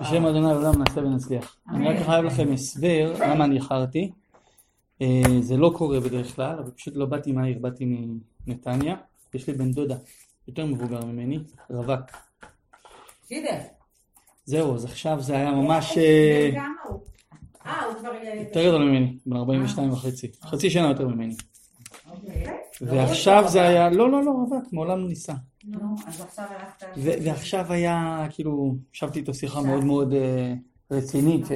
בשם אדוני העולם נעשה ונצליח. אני רק חייב לכם הסבר למה אני איחרתי. אה, זה לא קורה בדרך כלל, אבל פשוט לא באתי מהעיר, באתי מנתניה. יש לי בן דודה, יותר מבוגר ממני, רווק. זהו, אז עכשיו זה היה ממש... אה, אה, יותר גדול ממני, בן 42 וחצי. חצי שנה יותר ממני. ועכשיו זה היה, לא, לא, לא, רווק, מעולם לא ניסה. ועכשיו היה, כאילו, ישבתי איתו שיחה מאוד מאוד אה, רצינית.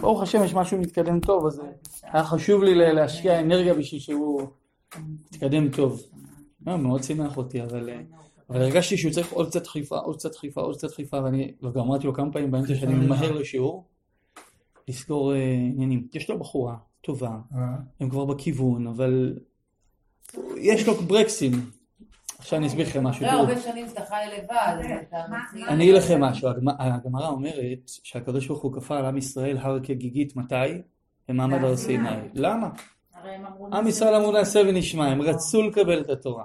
ברוך השם יש משהו מתקדם טוב, אז היה חשוב לי להשקיע אנרגיה בשביל שהוא יתקדם טוב. לא, מאוד שימח אותי, אבל... אבל הרגשתי שהוא צריך עוד קצת חיפה, עוד קצת חיפה, עוד קצת חיפה, ואני וגם אמרתי לו כמה פעמים באמצע שאני ממהר לשיעור, לסגור אה, עניינים. יש לו בחורה טובה, הם כבר בכיוון, אבל יש לו ברקסים. עכשיו אני אסביר לכם משהו. לא, הרבה שנים שאתה חי לבד, אני אגיד לכם משהו, הגמרא אומרת שהקדוש ברוך הוא כפה על עם ישראל הר כגיגית מתי? במעמד הר סיני. למה? עם ישראל אמרו נעשה ונשמע, הם רצו לקבל את התורה.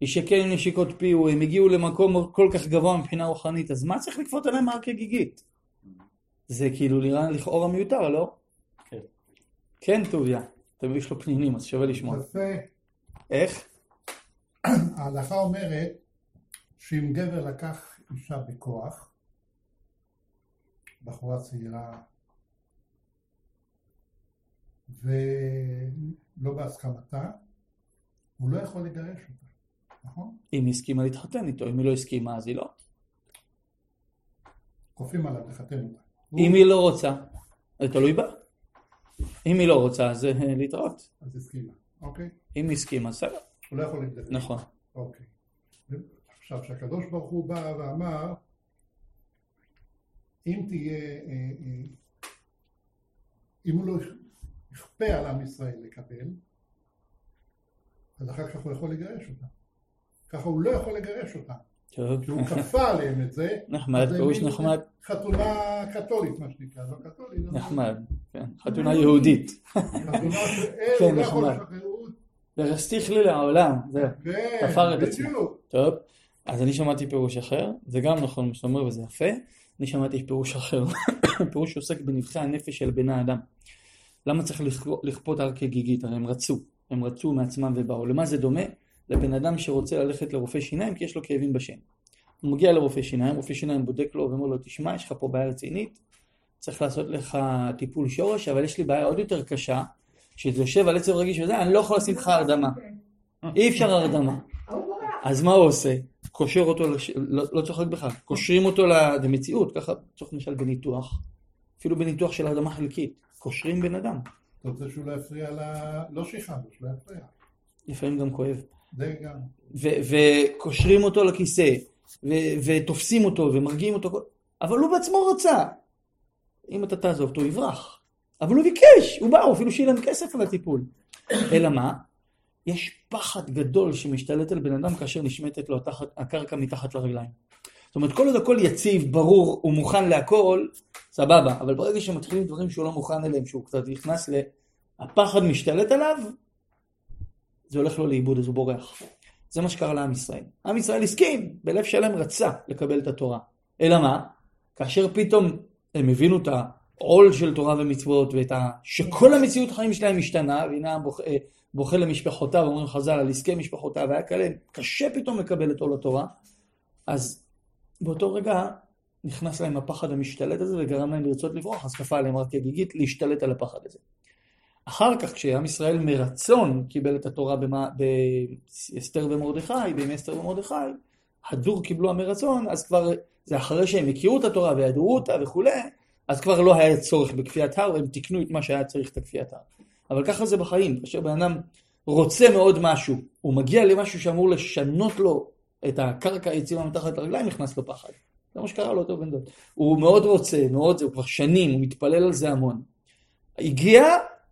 ישקל עם נשיקות פיהו, הם הגיעו למקום כל כך גבוה מבחינה רוחנית, אז מה צריך לכפות עליהם הר כגיגית? זה כאילו נראה לכאורה מיותר, לא? כן. כן, טוביה. תמיד יש לו פנינים, אז שווה לשמוע. יפה. איך? ההלכה אומרת שאם גבר לקח אישה בכוח, בחורה צעירה, ולא בהסכמתה, הוא לא יכול לגרש אותה, נכון? אם היא הסכימה להתחתן איתו, אם היא לא הסכימה אז היא לא. כופים עליו לחתן אותה. אם היא לא רוצה, זה תלוי בה. אם היא לא רוצה, אז אה, להתראות. אז הסכימה, אוקיי? אם היא הסכימה, בסדר. הוא לא יכול להתגרש. נכון. אוקיי. עכשיו, כשהקדוש ברוך הוא בא ואמר, אם תהיה, אה, אה, אם הוא לא יכפה על עם ישראל לקבל, אז אחר כך הוא יכול לגרש אותה. ככה הוא לא יכול לגרש. טוב. כי הוא כפה עליהם את זה. נחמד, אז פירוש נחמד. חתונה קתולית, מה שנקרא. לא קתולית. אבל נחמד, כן. חתונה יהודית. חתונה שאין, כן, הוא לא יכול. לשחרר ורסטיך לי לעולם, זהו. כן, תפר את עצמו. בדיוק. טוב, אז אני שמעתי פירוש אחר, זה גם נכון מה שאתה אומר וזה יפה. אני שמעתי פירוש אחר, פירוש שעוסק בנבחי הנפש של בני האדם. למה צריך לכפות- לכפות הר כגיגית? הרי הם רצו, הם רצו מעצמם ובאו. למה זה דומה? לבן אדם שרוצה ללכת לרופא שיניים כי יש לו כאבים בשן. הוא מגיע לרופא שיניים, רופא שיניים בודק לו ואומר לו, תשמע, יש לך פה בעיה רצינית, צריך לעשות לך טיפול שורש, אבל יש לי בעיה עוד יותר קשה, שזה יושב על עצב רגיש וזה, אני לא יכול לשים לך הרדמה. אי אפשר הרדמה. אז מה הוא עושה? קושר אותו, לש... לא, לא צוחק בכלל, קושרים אותו למציאות, ככה צורך למשל בניתוח, אפילו בניתוח של הרדמה חלקית, קושרים בן אדם, אתה רוצה שהוא לא יפריע ל... לא שיכבנו, שלא יפריע. לפעמים גם כואב, זה גם. וקושרים אותו לכיסא, ו- ותופסים אותו ומרגיעים אותו, אבל הוא בעצמו רצה. אם אתה תעזוב אותו, הוא יברח. אבל הוא ביקש, הוא בא, הוא אפילו שילם כסף על הטיפול. אלא מה? יש פחד גדול שמשתלט על בן אדם כאשר נשמטת לו התחת, הקרקע מתחת לרגליים. זאת אומרת, כל עוד הכל יציב, ברור, הוא מוכן להכל, סבבה. אבל ברגע שמתחילים דברים שהוא לא מוכן אליהם, שהוא קצת נכנס ל... הפחד משתלט עליו, זה הולך לו לאיבוד, אז הוא בורח. זה מה שקרה לעם ישראל. עם ישראל הסכים, בלב שלם רצה לקבל את התורה. אלא מה? כאשר פתאום הם הבינו את העול של תורה ומצוות, ואת ה... שכל המציאות חיים שלהם השתנה, והנה בוח... אה, בוכה למשפחותיו, אומרים חז"ל, על עסקי משפחותיו, היה כאלה, קשה פתאום לקבל את עול התורה, אז באותו רגע נכנס להם הפחד המשתלט הזה וגרם להם לרצות לברוח, אז כפה עליהם רק כגיגית להשתלט על הפחד הזה. אחר כך, כשעם ישראל מרצון קיבל את התורה במה- באסתר ומרדכי, בימי אסתר ומרדכי, הדור קיבלו המרצון, אז כבר, זה אחרי שהם הכירו את התורה וידעו אותה וכולי, אז כבר לא היה צורך בכפיית הר, והם תיקנו את מה שהיה צריך את הכפיית הר. אבל ככה זה בחיים, כאשר בן אדם רוצה מאוד משהו, הוא מגיע למשהו שאמור לשנות לו את הקרקע היציבה מתחת לרגליים, נכנס לו פחד. זה מה שקרה לאותו בן דוד. הוא מאוד רוצה, מאוד זה, הוא כבר שנים, הוא מתפלל על זה המון. הגיע,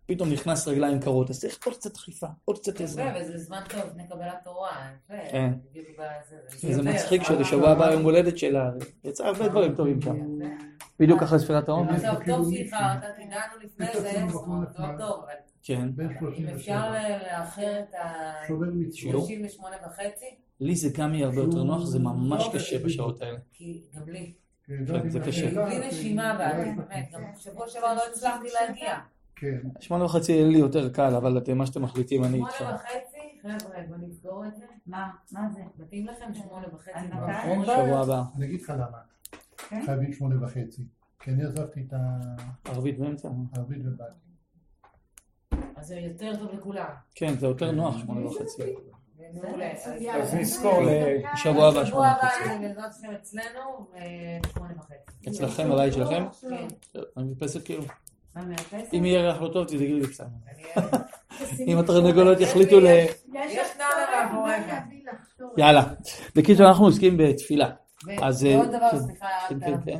פתאום נכנס רגליים קרות, אז צריך עוד קצת דחיפה, עוד קצת עזרה. יפה, וזה זמן טוב לפני קבלת תורה. יפה, כן. בדיוק בזה, וזה יפה, מצחיק יפה. שבשבוע הבא יום הולדת שלה, יצא הרבה דברים טובים שם. בדיוק אחרי ספירת העומר. כאילו טוב מישהו. שאיחרת, הגענו לפני זה, לא נחמד. טוב, אבל כן. אם 37. אפשר לאחר את ה... שובר מצוות. 38 וחצי? לי זה גם יהיה הרבה יותר נוח, זה ממש לא, קשה זה בשעות האלה. כי גם לי. כן, כן, זה קשה. בלי נשימה באמת. גם שבוע שעבר לא הצלחתי להגיע. כן, שמונה וחצי יהיה לי יותר קל, אבל אתם מה שאתם מחליטים, אני איתכם. שמונה וחצי, חבר'ה, בוא נסגור את זה. מה? מה זה? מתאים לכם שמונה וחצי? אין שבוע. הבא. אני אגיד לך למה. כן? חייבים שמונה וחצי. כי אני עזבתי את ערבית באמצע. הערבית ובאתי. אז זה יותר טוב לכולם. כן, זה יותר נוח, שמונה וחצי. אז נזכור ל... שבוע הבא, שמונה וחצי. אצלנו, ושמונה וחצי. אצלכם, בבית שלכם? כן. אני מתפסת כאילו. אם יהיה ריח לא טוב, תדאגי לי קצת. אם התרנגולות יחליטו ל... יש נערה מאחוריך. יאללה. בקיצור, אנחנו עוסקים בתפילה. ועוד אה, דבר, כן, סליחה, כן, כן, כן.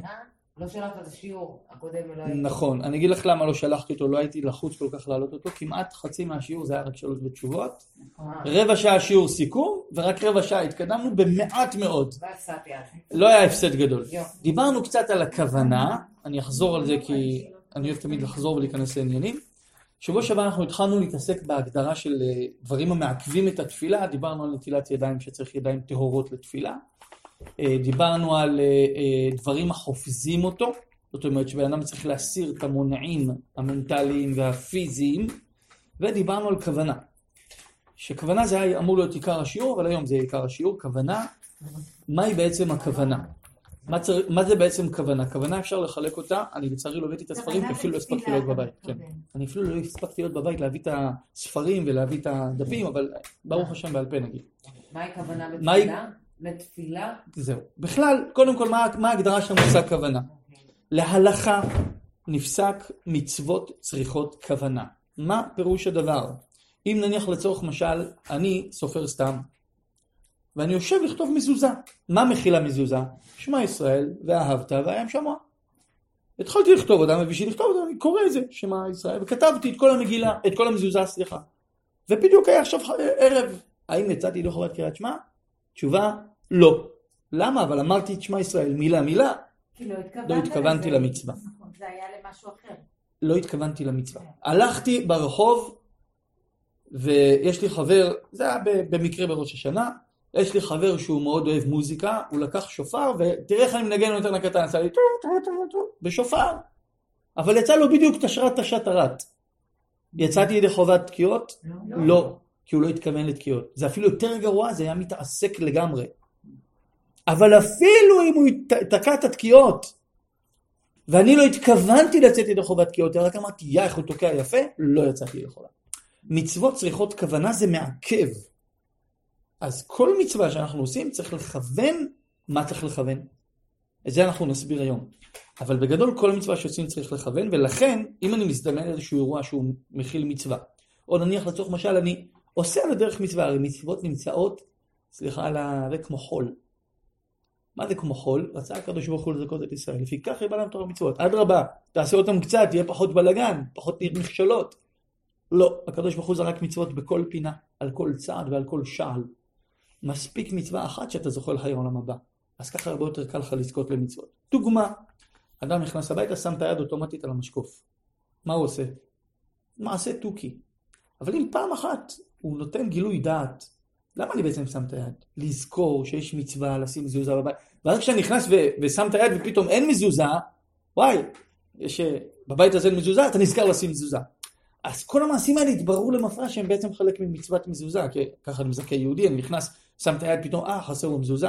לא שלחת את השיעור הקודם ולא הייתי. נכון. אני אגיד לך למה לא שלחתי אותו, לא הייתי לחוץ כל כך להעלות אותו. כמעט חצי מהשיעור זה היה רק שאלות ותשובות. אה, רבע שעה שיעור סיכום, ורק רבע שעה התקדמנו במעט מאוד. לא היה הפסד גדול. דיברנו קצת על הכוונה, אני אחזור על זה כי אני אוהב תמיד לחזור ולהיכנס לעניינים. שבוע שעבר אנחנו התחלנו להתעסק בהגדרה של אה, דברים המעכבים את התפילה, דיברנו על נטילת ידיים שצריך ידיים טהורות לתפילה, אה, דיברנו על אה, דברים החופזים אותו, זאת אומרת שבן אדם צריך להסיר את המונעים המנטליים והפיזיים, ודיברנו על כוונה. שכוונה זה היה אמור להיות עיקר השיעור, אבל היום זה עיקר השיעור, כוונה. מהי בעצם הכוונה? מה, צר... מה זה בעצם כוונה? כוונה אפשר לחלק אותה, אני לצערי לא הבאתי את הספרים, כי אפילו לא הספקתי להיות בבית. כן. אני אפילו לא הספקתי להיות בבית להביא את הספרים ולהביא את הדפים, אבל ברוך השם בעל פה נגיד. מהי כוונה בתפילה? לתפילה? זהו. בכלל, קודם כל, מה, מה ההגדרה של המושג כוונה? להלכה נפסק מצוות צריכות כוונה. מה פירוש הדבר? אם נניח לצורך משל, אני סופר סתם, ואני יושב לכתוב מזוזה. מה מכילה מזוזה? שמע ישראל, ואהבת, והיה שמוע. התחלתי לכתוב אותה, ובשביל לכתוב אותה אני קורא את זה, שמע ישראל, וכתבתי את כל המגילה, את כל המזוזה, סליחה. ובדיוק היה עכשיו ערב, האם יצאתי ידי חובת קריאת שמע? תשובה, לא. למה? אבל אמרתי את שמע ישראל מילה מילה, כי לא התכוונת לא התכוונתי לזה. למצווה. נכון, זה היה למשהו אחר. לא התכוונתי למצווה. הלכתי ברחוב, ויש לי חבר, זה היה במקרה בראש השנה, יש לי חבר שהוא מאוד אוהב מוזיקה, הוא לקח שופר, ותראה איך אני מנגן יונתן הקטן, עשה לי טו טו טו טו בשופר. אבל יצא לו בדיוק תשרת תשתרת. יצאתי ידי חובת תקיעות? לא, כי הוא לא התכוון לתקיעות. זה אפילו יותר גרוע, זה היה מתעסק לגמרי. אבל אפילו אם הוא תקע את התקיעות, ואני לא התכוונתי לצאת ידי חובת תקיעות, רק אמרתי, יא, איך הוא תוקע יפה, לא יצאתי ידי חובה. מצוות צריכות כוונה זה מעכב. אז כל מצווה שאנחנו עושים צריך לכוון מה צריך לכוון. את זה אנחנו נסביר היום. אבל בגדול כל מצווה שעושים צריך לכוון, ולכן אם אני מזדמן איזשהו אירוע שהוא מכיל מצווה, או נניח לצורך משל אני עושה על הדרך מצווה, הרי מצוות נמצאות, סליחה על הרי כמו חול. מה זה כמו חול? רצה הקדוש ברוך הוא לזכות את ישראל, לפיכך יהיה להם תורה מצוות. אדרבה, תעשה אותם קצת, יהיה פחות בלאגן, פחות מכשלות. לא, הקדוש ברוך הוא זרק מצוות בכל פינה, על כל צעד ועל כל שעל. מספיק מצווה אחת שאתה זוכה לחיי העולם הבא. אז ככה הרבה יותר קל לך לזכות למצוות. דוגמה, אדם נכנס הביתה, שם את היד אוטומטית על המשקוף. מה הוא עושה? מעשה תוכי. אבל אם פעם אחת הוא נותן גילוי דעת, למה אני בעצם שם את היד? לזכור שיש מצווה לשים מזוזה בבית. ורק כשאני נכנס ו- ושם את היד ופתאום אין מזוזה, וואי, יש, אה, בבית הזה אין מזוזה, אתה נזכר לשים מזוזה. אז כל המעשים האלה התבררו למפרע שהם בעצם חלק ממצוות מזוזה, כי ככה אני מזכה יהודי, אני נכנס, שם את היד פתאום, אה, חסר לו מזוזה.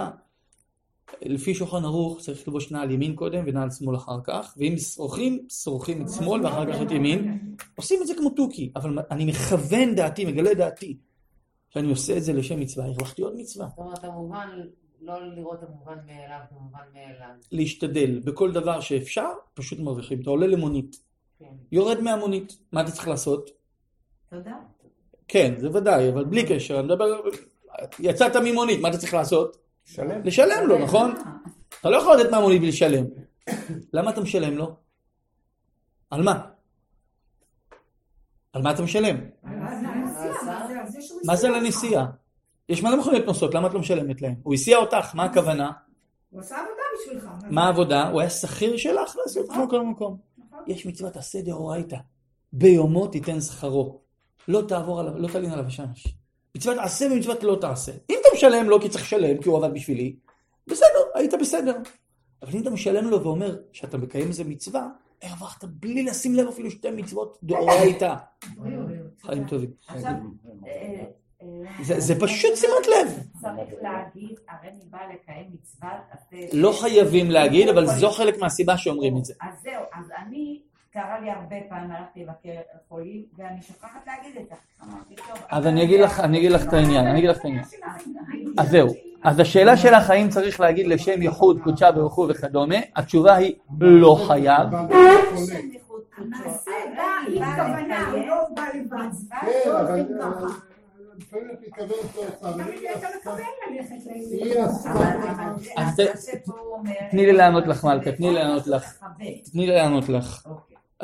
לפי שולחן ערוך צריך ללבוש נעל ימין קודם ונעל שמאל אחר כך, ואם שרוכים, שרוכים את שמאל ואחר כך את ימין. עושים את זה כמו תוכי, אבל אני מכוון דעתי, מגלה דעתי, שאני עושה את זה לשם מצווה, הרווחתי עוד מצווה. זאת אומרת, המובן, לא לראות המובן מאליו כמובן מאליו. להשתדל בכל דבר שאפשר, פשוט מרוויחים. אתה עולה למונית, כן. יורד מהמונית, מה אתה צריך לעשות? תודה. כן, זה ודאי, אבל בלי קשר, אני מדבר, יצאת ממונית, מה אתה צריך לעשות? שלם. לשלם לו, נכון? אתה לא יכול לתת מהמונית בלי לשלם. למה אתה משלם לו? על מה? על מה אתה משלם? מה זה על הנסיעה? יש מלא מכוניות נוסעות, למה את לא משלמת להם? הוא הסיע אותך, מה הכוונה? הוא עשה עבודה בשבילך. מה העבודה? הוא היה שכיר שלך לעשות כמו כל מקום. נכון. יש מצוות עשה דאורייתא. ביומו תיתן שכרו. לא תעבור עליו, לא תלין עליו השמש. מצוות עשה ומצוות לא תעשה. אם אתה משלם לו כי צריך לשלם, כי הוא עבד בשבילי, בסדר, היית בסדר. אבל אם אתה משלם לו ואומר שאתה מקיים איזה מצווה, הרווחת בלי לשים לב אפילו שתי מצוות דאורייתא. חיים טובים. זה- פשוט שימת לב. צריך להגיד, הרי אני באה לקיים זה- לא חייבים להגיד, אבל זו חלק מהסיבה שאומרים את זה. אז זהו, אז אני, קרה לי הרבה פעמים, הלכתי לבקר חולים, ואני שוכחת להגיד את זה. אז אני אגיד לך, אני אגיד לך את העניין, אני אגיד לך את העניין. אז זהו. אז השאלה שלך האם צריך להגיד לשם ייחוד, קודשה ברוך הוא וכדומה, התשובה היא לא חייב. תני לי לענות לך, מלכה, תני לי לענות לך. תני לי לענות לך.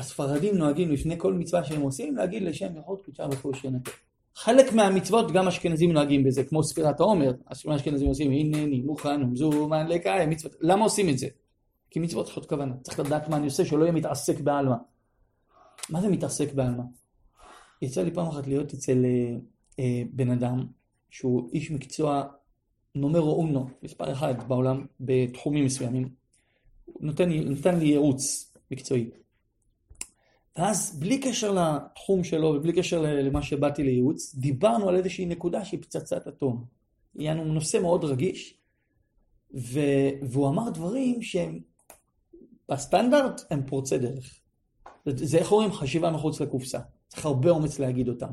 הספרדים נוהגים לפני כל מצווה שהם עושים להגיד לשם ייחוד קודשה ברוך הוא שינתן. חלק מהמצוות גם אשכנזים נוהגים בזה, כמו ספירת העומר, אשכנזים עושים, הנני מוכן ומזומן לקיים מצוות. למה עושים את זה? כי מצוות צריכות כוונה. צריך לדעת מה אני עושה, שלא יהיה מתעסק בעלמא. מה זה מתעסק בעלמא? יצא לי פעם אחת להיות אצל אה, אה, בן אדם שהוא איש מקצוע נומרו אונו, מספר אחד בעולם בתחומים מסוימים. נותן, נתן לי ייעוץ מקצועי. ואז בלי קשר לתחום שלו ובלי קשר למה שבאתי לייעוץ, דיברנו על איזושהי נקודה שהיא פצצת אטום. יענו נושא מאוד רגיש, ו... והוא אמר דברים שהם בסטנדרט הם פורצי דרך. זה איך אומרים חשיבה מחוץ לקופסה. צריך הרבה אומץ להגיד אותם.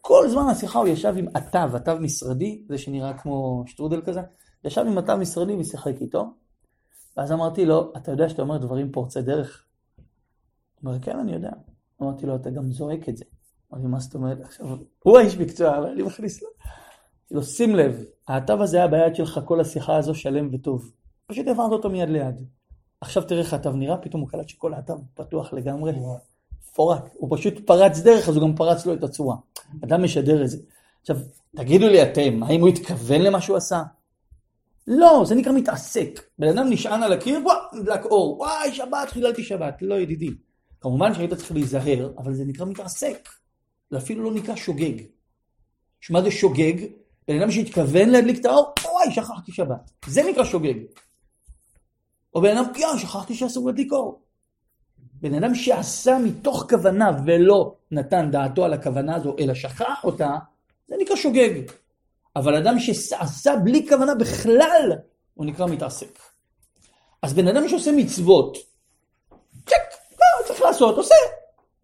כל זמן השיחה הוא ישב עם עטב, עטב משרדי, זה שנראה כמו שטרודל כזה, ישב עם עטב משרדי ושיחק איתו, ואז אמרתי לו, אתה יודע שאתה אומר דברים פורצי דרך? הוא אומר, כן, אני יודע. אמרתי לו, אתה גם זועק את זה. אמרתי, מה זאת אומרת? עכשיו, הוא האיש מקצוע, אבל אני מכניס לו. לו, שים לב, האתב הזה היה ביד שלך כל השיחה הזו שלם וטוב. פשוט העברת אותו מיד ליד. עכשיו תראה איך האתב נראה, פתאום הוא קלט שכל האתב פתוח לגמרי. פורק. הוא פשוט פרץ דרך, אז הוא גם פרץ לו את הצורה. אדם משדר את זה. עכשיו, תגידו לי אתם, האם הוא התכוון למה שהוא עשה? לא, זה נקרא מתעסק. בן אדם נשען על הקיר, וואו, נדלק אור, וואי, שבת, חיללתי שבת. לא, ידידי. כמובן שהיית צריך להיזהר, אבל זה נקרא מתעסק. זה אפילו לא נקרא שוגג. שמה זה שוגג? בן אדם שהתכוון להדליק את האור, וואי, שכחתי שבת. זה נקרא שוגג. או בן אדם, יואו, שכחתי שאסור להדליק אור. בן אדם שעשה מתוך כוונה ולא נתן דעתו על הכוונה הזו, אלא שכח אותה, זה נקרא שוגג. אבל אדם שעשה בלי כוונה בכלל, הוא נקרא מתעסק. אז בן אדם שעושה מצוות, צ'ק, צריך לעשות, עושה.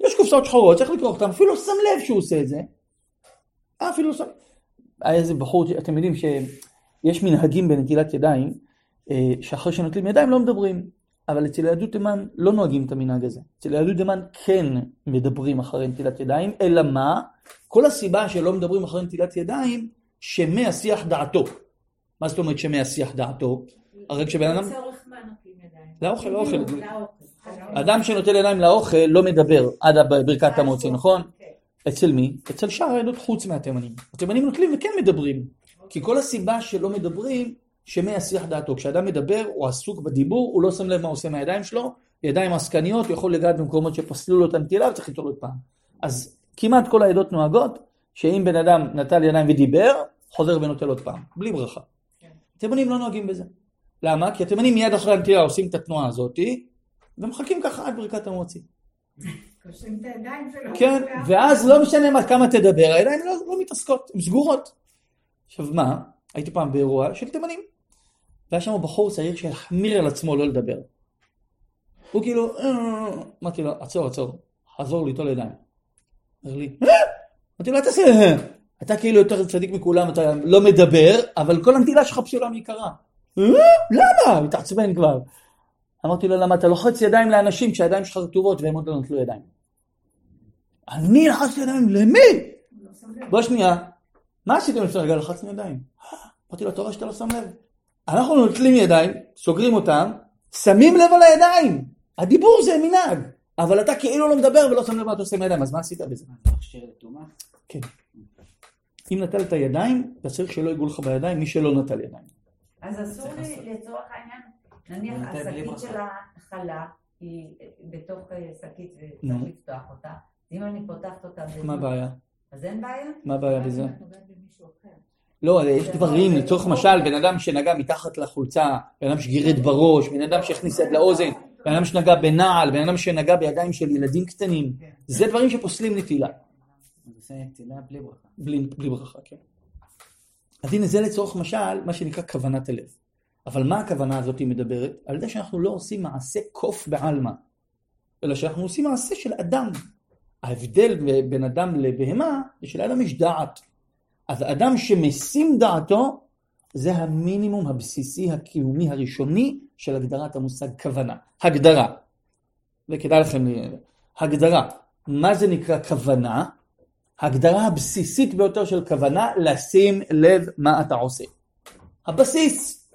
יש קופסאות שחורות, צריך לקרוא אותן, אפילו לא שם לב שהוא עושה את זה. אה, אפילו לא שם... היה איזה בחור, אתם יודעים שיש מנהגים בנטילת ידיים, אה, שאחרי שנוטלים ידיים לא מדברים. אבל אצל יהדות תימן לא נוהגים את המנהג הזה. אצל יהדות תימן כן מדברים אחרי נטילת ידיים, אלא מה? כל הסיבה שלא מדברים אחרי נטילת ידיים, שמהשיח דעתו. מה זאת אומרת שמהשיח דעתו? הרי כשבן אדם... לצורך מה נותנים ידיים? לאוכל, לאוכל. אדם שנוטל ידיים לאוכל לא מדבר עד ברכת המוציא, נכון? כן. אצל מי? אצל שאר העדות חוץ מהתימנים. התימנים נוטלים וכן מדברים. כי כל הסיבה שלא מדברים, שמהשיח דעתו. כשאדם מדבר, הוא עסוק בדיבור, הוא לא שם לב מה עושה מהידיים שלו, ידיים עסקניות, הוא יכול לגעת במקומות שפסלו לו את הנטילה וצריך ליטול עוד פעם. אז כמעט כל העדות נוהגות, שאם בן אדם נטל ידיים ודיבר, חוזר ונוטל עוד פעם, בלי ברכה. כן. התימנים לא נוהגים בזה. למה? כי התימנים מיד אחרי הנטילה עושים את התנועה הזאתי, ומחכים ככה עד ברכת המוציא. קושרים את הידיים שלו. כן, ואז לא משנה מה, כמה תדבר, הידיים לא, לא מתעסקות, הן סגורות. עכשיו מה, הייתי פעם באירוע של תימנים, והיה שם בחור צעיר שהחמיר על עצמו לא לדבר. הוא כאילו, "אה", אמרתי לו, עצור, עצור, חזור ליטול ידיים. אומר לי, "אה?" אמרתי לו, אל תעשה, "אה". אתה כאילו יותר צדיק מכולם, אתה לא מדבר, אבל כל הנטילה שלך פסולה מעיקרה. "אה? למה? הוא התעצבן כבר. אמרתי לו, למה אתה לוחץ ידיים לאנשים כשהידיים שלך רטובות והם עוד לא נטלו ידיים? אני לחצתי ידיים, למי? בוא שנייה, מה עשיתם לפני רגע? לחצנו ידיים. אמרתי לו, אתה רואה שאתה לא שם לב. אנחנו נוטלים ידיים, סוגרים אותם, שמים לב על הידיים. הדיבור זה מנהג. אבל אתה כאילו לא מדבר ולא שם לב מה אתה עושה עם הידיים, אז מה עשית בזה? כן. אם נטלת ידיים, אתה צריך שלא ייגעו לך בידיים, מי שלא נטל ידיים. אז אסור לי, לצורך העניין, נניח השקית. של החלה היא בתוך אה, שקית וצריך. לפתוח אותה. אם אני פותחת אותה, מה הבעיה? אז אין בעיה? מה הבעיה בזה? לא, יש דברים, לצורך משל, בן אדם שנגע מתחת לחולצה, בן אדם שגירד בראש, בן אדם שהכניס יד לאוזן, בן אדם שנגע בנעל, בן אדם שנגע בידיים של ילדים קטנים, זה דברים שפוסלים נטילה. זה נתינה בלי ברכה. בלי, בלי ברכה, כן. אז הנה זה לצורך משל, מה שנקרא כוונת הלב. אבל מה הכוונה הזאת מדברת? על זה שאנחנו לא עושים מעשה קוף בעלמא, אלא שאנחנו עושים מעשה של אדם. ההבדל בין אדם לבהמה, זה שלאדם יש דעת. אז אדם שמשים דעתו, זה המינימום הבסיסי הקיומי הראשוני של הגדרת המושג כוונה. הגדרה. וכדאי לכם, הגדרה. מה זה נקרא כוונה? ההגדרה הבסיסית ביותר של כוונה, לשים לב מה אתה עושה. הבסיס.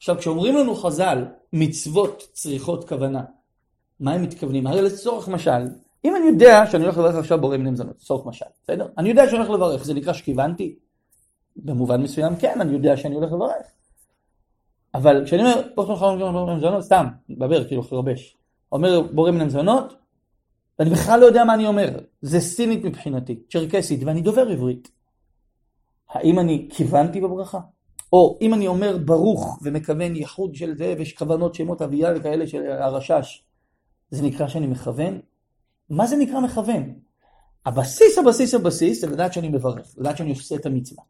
עכשיו, כשאומרים לנו חז"ל, מצוות צריכות כוונה, מה הם מתכוונים? הרי לצורך משל, אם אני יודע שאני הולך לברך עכשיו בורא מיני מזונות, לצורך משל, בסדר? אני יודע שאני הולך לברך, זה נקרא שכיוונתי? במובן מסוים כן, אני יודע שאני הולך לברך. אבל כשאני אומר, בורא מיני מזונות, סתם, מדבר, כאילו חרבש. אומר בורא מיני מזונות, ואני בכלל לא יודע מה אני אומר. זה סינית מבחינתי, צ'רקסית, ואני דובר עברית. האם אני כיוונתי בברכה? או אם אני אומר ברוך ומכוון ייחוד של זה, ויש כוונות שמות אביה וכאלה של הרשש, זה נקרא שאני מכוון? מה זה נקרא מכוון? הבסיס, הבסיס, הבסיס, זה לדעת שאני מברך, לדעת שאני עושה את המצווה.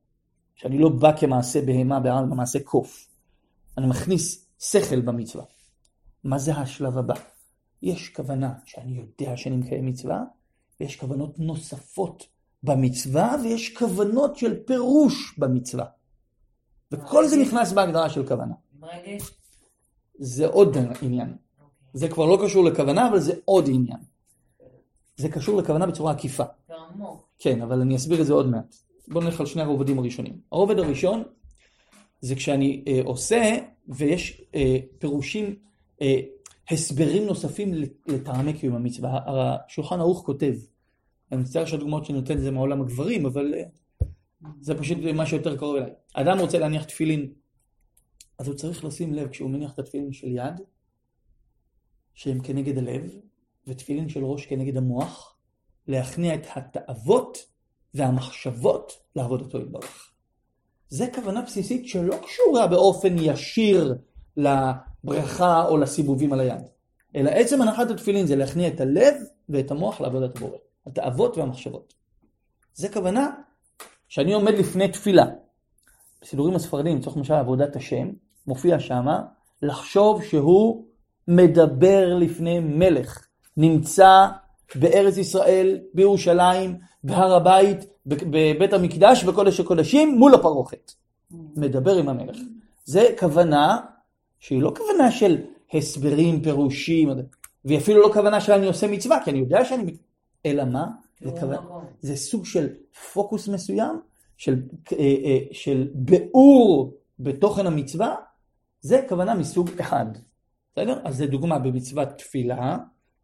שאני לא בא כמעשה בהמה בעלמא, מעשה קוף. אני מכניס שכל במצווה. מה זה השלב הבא? יש כוונה שאני יודע שאני מקיים מצווה, ויש כוונות נוספות במצווה, ויש כוונות של פירוש במצווה. וכל זה נכנס בהגדרה של כוונה. רגש? זה עוד עניין. זה כבר לא קשור לכוונה, אבל זה עוד עניין. זה קשור לכוונה בצורה עקיפה. כן, אבל אני אסביר את זה עוד מעט. בואו נלך על שני הרובדים הראשונים. הרובד הראשון זה כשאני אה, עושה ויש אה, פירושים, אה, הסברים נוספים לטעמי קיום המצווה. השולחן ערוך כותב, אני מצטער שהדוגמאות שאני נותן זה מעולם הגברים, אבל אה, זה פשוט מה שיותר קרוב אליי. אדם רוצה להניח תפילין, אז הוא צריך לשים לב כשהוא מניח את התפילין של יד, שהם כנגד הלב, ותפילין של ראש כנגד המוח, להכניע את התאוות והמחשבות לעבודתו יתברך. זה כוונה בסיסית שלא קשורה באופן ישיר לברכה או לסיבובים על היד, אלא עצם הנחת התפילין זה להכניע את הלב ואת המוח לעבודת הבורא, התאוות והמחשבות. זה כוונה שאני עומד לפני תפילה. בסידורים הספרדיים, לצורך למשל עבודת השם, מופיע שמה לחשוב שהוא מדבר לפני מלך, נמצא בארץ ישראל, בירושלים, בהר הבית, בבית המקדש, בקודש הקודשים, מול הפרוכת. מדבר עם המלך. זה כוונה שהיא לא כוונה של הסברים, פירושים, והיא אפילו לא כוונה שאני עושה מצווה, כי אני יודע שאני... אלא מה? זה, כוונה, זה סוג של פוקוס מסוים, של, של ביאור בתוכן המצווה, זה כוונה מסוג אחד. בסדר? אז זה דוגמה במצוות תפילה,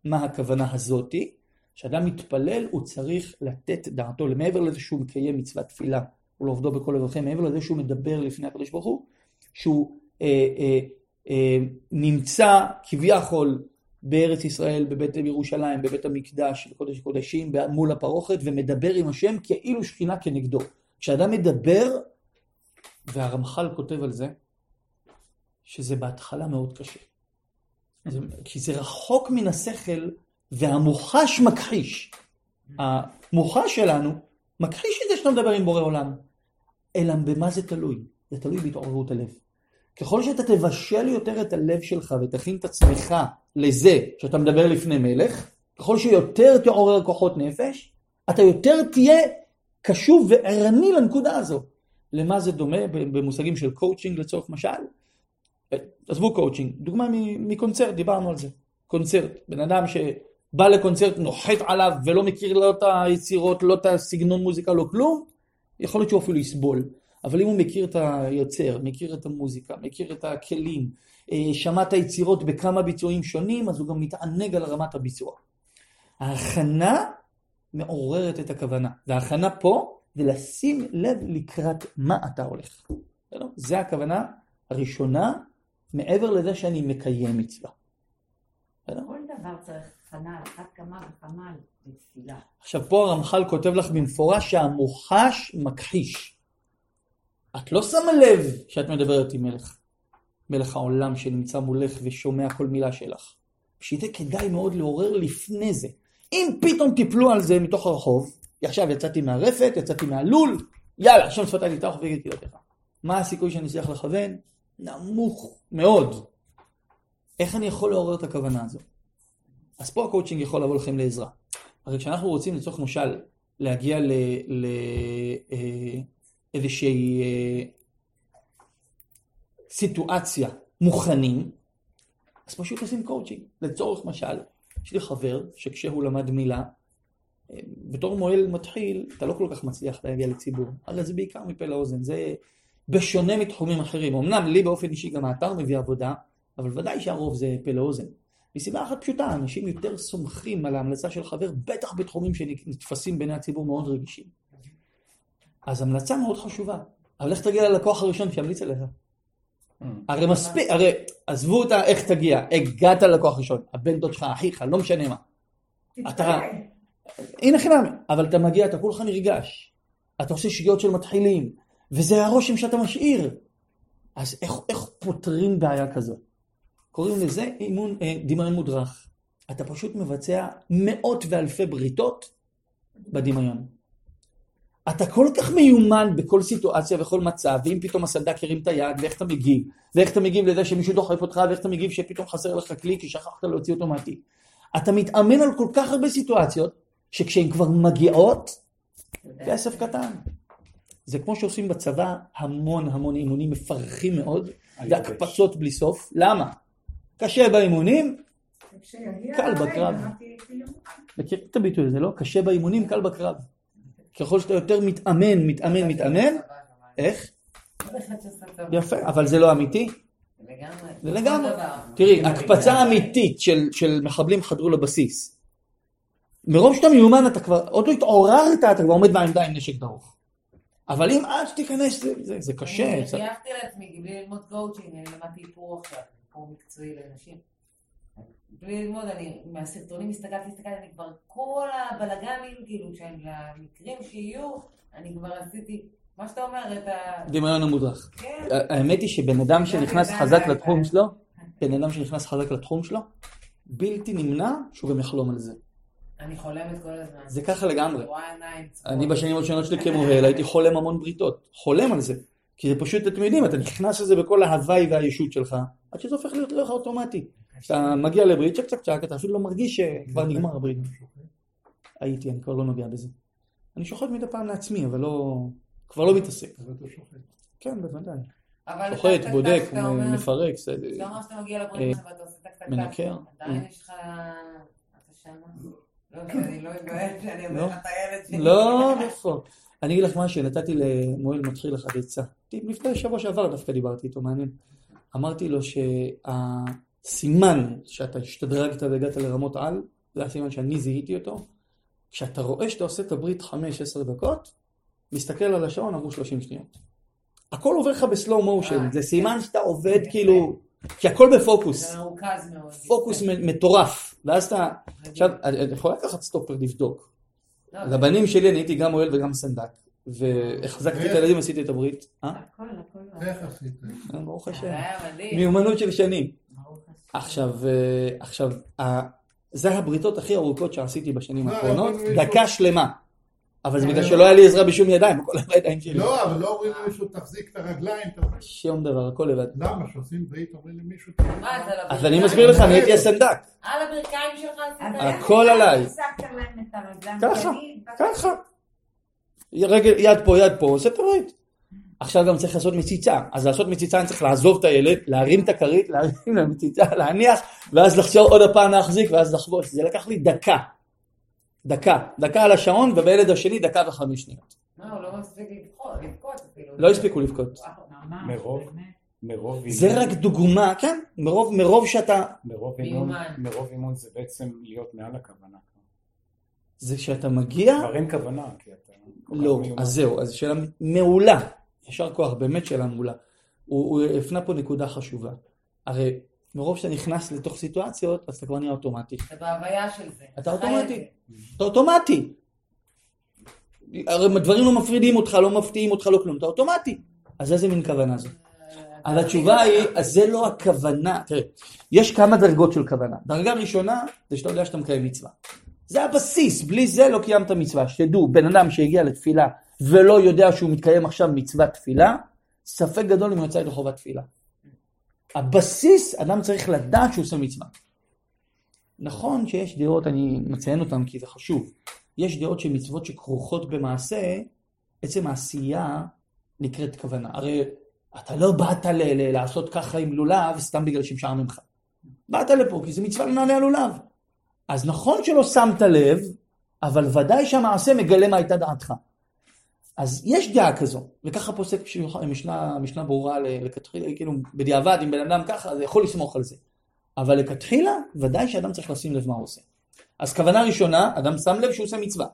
מה הכוונה הזאתי? כשאדם מתפלל הוא צריך לתת דעתו, מעבר לזה שהוא מקיים מצוות תפילה, הוא לא בכל לבכם, מעבר לזה שהוא מדבר לפני הקדוש ברוך הוא, שהוא אה, אה, אה, נמצא כביכול בארץ ישראל, בבית ירושלים, בבית המקדש, בקודש הקודשים, מול הפרוכת, ומדבר עם השם כאילו שכינה כנגדו. כשאדם מדבר, והרמח"ל כותב על זה, שזה בהתחלה מאוד קשה. זה, כי זה רחוק מן השכל, והמוחש מכחיש. המוחש שלנו מכחיש את זה שאתה מדבר עם בורא עולם. אלא במה זה תלוי? זה תלוי בהתעוררות הלב. ככל שאתה תבשל יותר את הלב שלך ותכין את עצמך לזה שאתה מדבר לפני מלך, ככל שיותר תעורר כוחות נפש, אתה יותר תהיה קשוב וערני לנקודה הזו. למה זה דומה במושגים של קואוצ'ינג לצורך משל? עזבו קואוצ'ינג, דוגמה מקונצרט, דיברנו על זה. קונצרט, בן אדם שבא לקונצרט, נוחת עליו ולא מכיר לא את היצירות, לא את הסגנון מוזיקה, לא כלום, יכול להיות שהוא אפילו יסבול. אבל אם הוא מכיר את היוצר, מכיר את המוזיקה, מכיר את הכלים, שמע את היצירות בכמה ביצועים שונים, אז הוא גם מתענג על רמת הביצוע. ההכנה מעוררת את הכוונה. וההכנה פה זה לשים לב לקראת מה אתה הולך. זה הכוונה הראשונה, מעבר לזה שאני מקיים מצווה. כל דבר צריך הכנה, אחת כמה וכמה בתפילה. עכשיו פה הרמח"ל כותב לך במפורש שהמוחש מכחיש. את לא שמה לב שאת מדברת עם מלך. מלך העולם שנמצא מולך ושומע כל מילה שלך. זה כדאי מאוד לעורר לפני זה. אם פתאום תיפלו על זה מתוך הרחוב, עכשיו יצאתי מהרפת, יצאתי מהלול, יאללה, השם שפתיי תפתח ופי יגיד תהילתך. מה הסיכוי שאני אצליח לכוון? נמוך מאוד. איך אני יכול לעורר את הכוונה הזו? אז פה הקואוצ'ינג יכול לבוא לכם לעזרה. הרי כשאנחנו רוצים לצורך משל להגיע לאיזושהי אה, סיטואציה מוכנים, אז פשוט עושים קואוצ'ינג. לצורך משל, יש לי חבר שכשהוא למד מילה, אה, בתור מוהל מתחיל, אתה לא כל כך מצליח להגיע לציבור. הרי זה בעיקר מפה לאוזן, זה בשונה מתחומים אחרים. אמנם לי באופן אישי גם האתר מביא עבודה, אבל ודאי שהרוב זה פה לאוזן. מסיבה אחת פשוטה, אנשים יותר סומכים על ההמלצה של חבר, בטח בתחומים שנתפסים בעיני הציבור מאוד רגישים. אז המלצה מאוד חשובה, אבל איך תגיע ללקוח הראשון שימליץ עליך? הרי מספיק, הרי עזבו אותה איך תגיע, הגעת ללקוח הראשון, הבן דוד שלך, אחיך, לא משנה מה. אתה, הנה חינם, אבל אתה מגיע, אתה כולך נרגש, אתה עושה שגיאות של מתחילים, וזה הרושם שאתה משאיר. אז איך, איך פותרים בעיה כזאת? קוראים לזה אימון, אה, דמיון מודרך. אתה פשוט מבצע מאות ואלפי בריתות בדמיון. אתה כל כך מיומן בכל סיטואציה וכל מצב, ואם פתאום הסנדק ירים את היד, ואיך אתה מגיב, ואיך אתה מגיב לזה שמישהו דוחף אותך, ואיך אתה מגיב שפתאום חסר לך כלי כי שכחת להוציא אוטומטי. אתה מתאמן על כל כך הרבה סיטואציות, שכשהן כבר מגיעות, כסף קטן. זה כמו שעושים בצבא המון המון אימונים מפרכים מאוד, והקפצות בלי סוף. למה? קשה באימונים, קל בקרב. מכיר את הביטוי הזה, לא? קשה באימונים, קל בקרב. ככל שאתה יותר מתאמן, מתאמן, מתאמן, איך? יפה, אבל זה לא אמיתי? זה לגמרי. תראי, הקפצה אמיתית של, של מחבלים חדרו לבסיס. מרוב שאתה מיומן אתה כבר, עוד לא התעוררת, אתה כבר עומד בעמדה עם נשק דרוך. אבל אם עד שתיכנס, זה, קשה. אני חייבתי לעצמי, בלי ללמוד קואוצ'ינג, אני למדתי איפור עכשיו, איפור מקצועי לנשים. בלי ללמוד, אני מהסרטונים הסתכלתי, הסתכלתי, אני כבר כל הבלאגנים, כאילו, שהם למקרים שיהיו, אני כבר עשיתי, מה שאתה אומר, את ה... דמיון המודרך. כן. האמת היא שבן אדם שנכנס חזק לתחום שלו, בן אדם שנכנס חזק לתחום שלו, בלתי נמנע שהוא גם יחלום על זה. אני חולמת כל הזמן. זה ככה לגמרי. אני בשנים הראשונות שלי כמוהל הייתי חולם המון בריתות. חולם על זה. כי זה פשוט, אתם יודעים, אתה נכנס לזה בכל ההוואי והישות שלך, עד שזה הופך להיות לך אוטומטי. כשאתה מגיע לברית, צ'ק צ'ק צ'ק, אתה אפילו לא מרגיש שכבר נגמר הברית. הייתי, אני כבר לא נוגע בזה. אני שוחט מדי פעם לעצמי, אבל לא... כבר לא מתעסק. אבל אתה שוחט. כן, בוודאי. אבל שוחט, בודק, אתה מפרק, אתה אומר שאתה מגיע לברית ואתה עושה טק טק טק. מנקר. עדיין יש לך... אתה שמה? לא אני לא אתבייש שאני לא. אומר לך את הילד שלי. לא, איפה? אני אגיד לך משהו, נתתי למועל מתחיל אחד עצה. לפני שבוע שעבר דווקא דיברתי איתו, מעניין. אמרתי לו שהסימן שאתה השתדרגת והגעת לרמות על, זה הסימן שאני זיהיתי אותו. כשאתה רואה שאתה עושה את הברית 5-10 דקות, מסתכל על השעון, עברו 30 שניות. הכל עובר לך בסלואו מושן, אה, זה סימן שאתה עובד כאילו, כי הכל בפוקוס. זה מרוכז מאוד. פוקוס מטורף. ואז אתה, עכשיו, אני יכול לקחת סטופר לבדוק. לא, לבנים שלי אני הייתי גם אוהל וגם סנדק. והחזקתי את הילדים, עשיתי את הברית. אה? הכל, הכל. איך עשית? ברוך השם. מדהים. מיומנות של שנים. עכשיו, אה, עכשיו, זה הבריתות הכי ארוכות שעשיתי בשנים לא, האחרונות, דקה שלמה. אבל זה אבל- בגלל שלא היה לי עזרה בשום ידיים, הכל היה בידיים שלי. לא, אבל לא אומרים למישהו תחזיק את הרגליים, שום דבר, הכל לבד. למה? שעושים ברית אומרים למישהו מה, זה על אז? אני מסביר לך, אני הייתי הסנדק. על הברכיים שלך הכל עליי. הרגליים? ככה, ככה. רגל, יד פה, יד פה, עושה את הברית. עכשיו גם צריך לעשות מציצה. אז לעשות מציצה אני צריך לעזוב את הילד, להרים את הכרית, להרים למציצה, להניח, ואז לחזור עוד הפעם להחזיק, ואז לחבוש. זה לקח לי דקה. דקה. דקה על השעון, ובילד השני דקה וחמש שניות. מה, הוא לא מספיק לבכות, לבכות אפילו. לא הספיקו לבכות. מרוב. מרוב זה אימון- רק דוגמה, כן, מרוב, מרוב שאתה, מרוב אימון. מרוב אימון זה בעצם להיות מעל הכוונה. זה שאתה מגיע, כבר אין כוונה, כי אתה... לא. אז זהו, אז שאלה מעולה, יישר כוח, באמת שאלה מעולה. הוא, הוא הפנה פה נקודה חשובה. הרי מרוב שאתה נכנס לתוך סיטואציות, אז אתה כבר נהיה אוטומטי. אתה בהוויה של זה. אתה אוטומטי. אתה אוטומטי. הרי דברים לא מפרידים אותך, לא מפתיעים אותך, לא כלום, אתה אוטומטי. אז איזה מין כוונה זו? אז התשובה היא, אז זה לא הכוונה. תראה, יש כמה דרגות של כוונה. דרגה ראשונה, זה שאתה יודע שאתה מקיים מצווה. זה הבסיס, בלי זה לא קיימת מצווה. שתדעו, בן אדם שהגיע לתפילה ולא יודע שהוא מתקיים עכשיו מצוות תפילה, ספק גדול אם הוא יצא ידי חובת תפילה. הבסיס, אדם צריך לדעת שהוא עושה מצווה. נכון שיש דעות, אני מציין אותן כי זה חשוב, יש דעות שהן מצוות שכרוכות במעשה, עצם העשייה נקראת כוונה. הרי אתה לא באת ל- ל- לעשות ככה עם לולב סתם בגלל שמשעמם ממך. באת לפה כי זה מצווה לנעלי הלולב. אז נכון שלא שמת לב, אבל ודאי שהמעשה מגלה מה הייתה דעתך. אז יש דעה כזו, וככה פוסק משנה, משנה ברורה לכתחילה, כאילו בדיעבד, אם בן אדם ככה, זה יכול לסמוך על זה. אבל לכתחילה, ודאי שאדם צריך לשים לב מה הוא עושה. אז כוונה ראשונה, אדם שם לב שהוא עושה מצווה.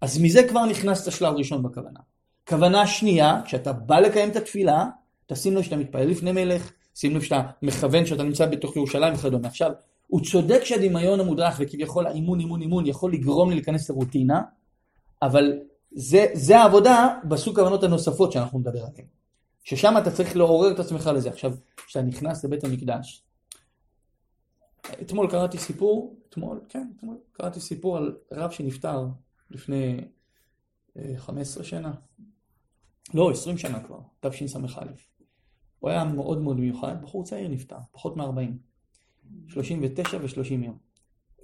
אז מזה כבר נכנס לשלב ראשון בכוונה. כוונה שנייה, כשאתה בא לקיים את התפילה, תשים לב שאתה מתפלל לפני מלך, שים לב שאתה מכוון שאתה נמצא בתוך ירושלים וכדומה. עכשיו, הוא צודק שהדמיון המודרך וכביכול האימון, אימון, אימון יכול לגרום לי להיכנס לרוטינה, אבל זה, זה העבודה בסוג כוונות הנוספות שאנחנו נדבר עליהן. ששם אתה צריך לעורר את עצמך לזה. עכשיו, כשאתה נכנס לבית המקדש, אתמול קראתי סיפור, אתמול, כן, אתמול קראתי סיפור על רב שנפטר לפני 15 שנה, לא, 20 שנה כבר, תשס"א. הוא היה מאוד מאוד מיוחד, בחור צעיר נפטר, פחות מ-40, 39 ו-30 יום.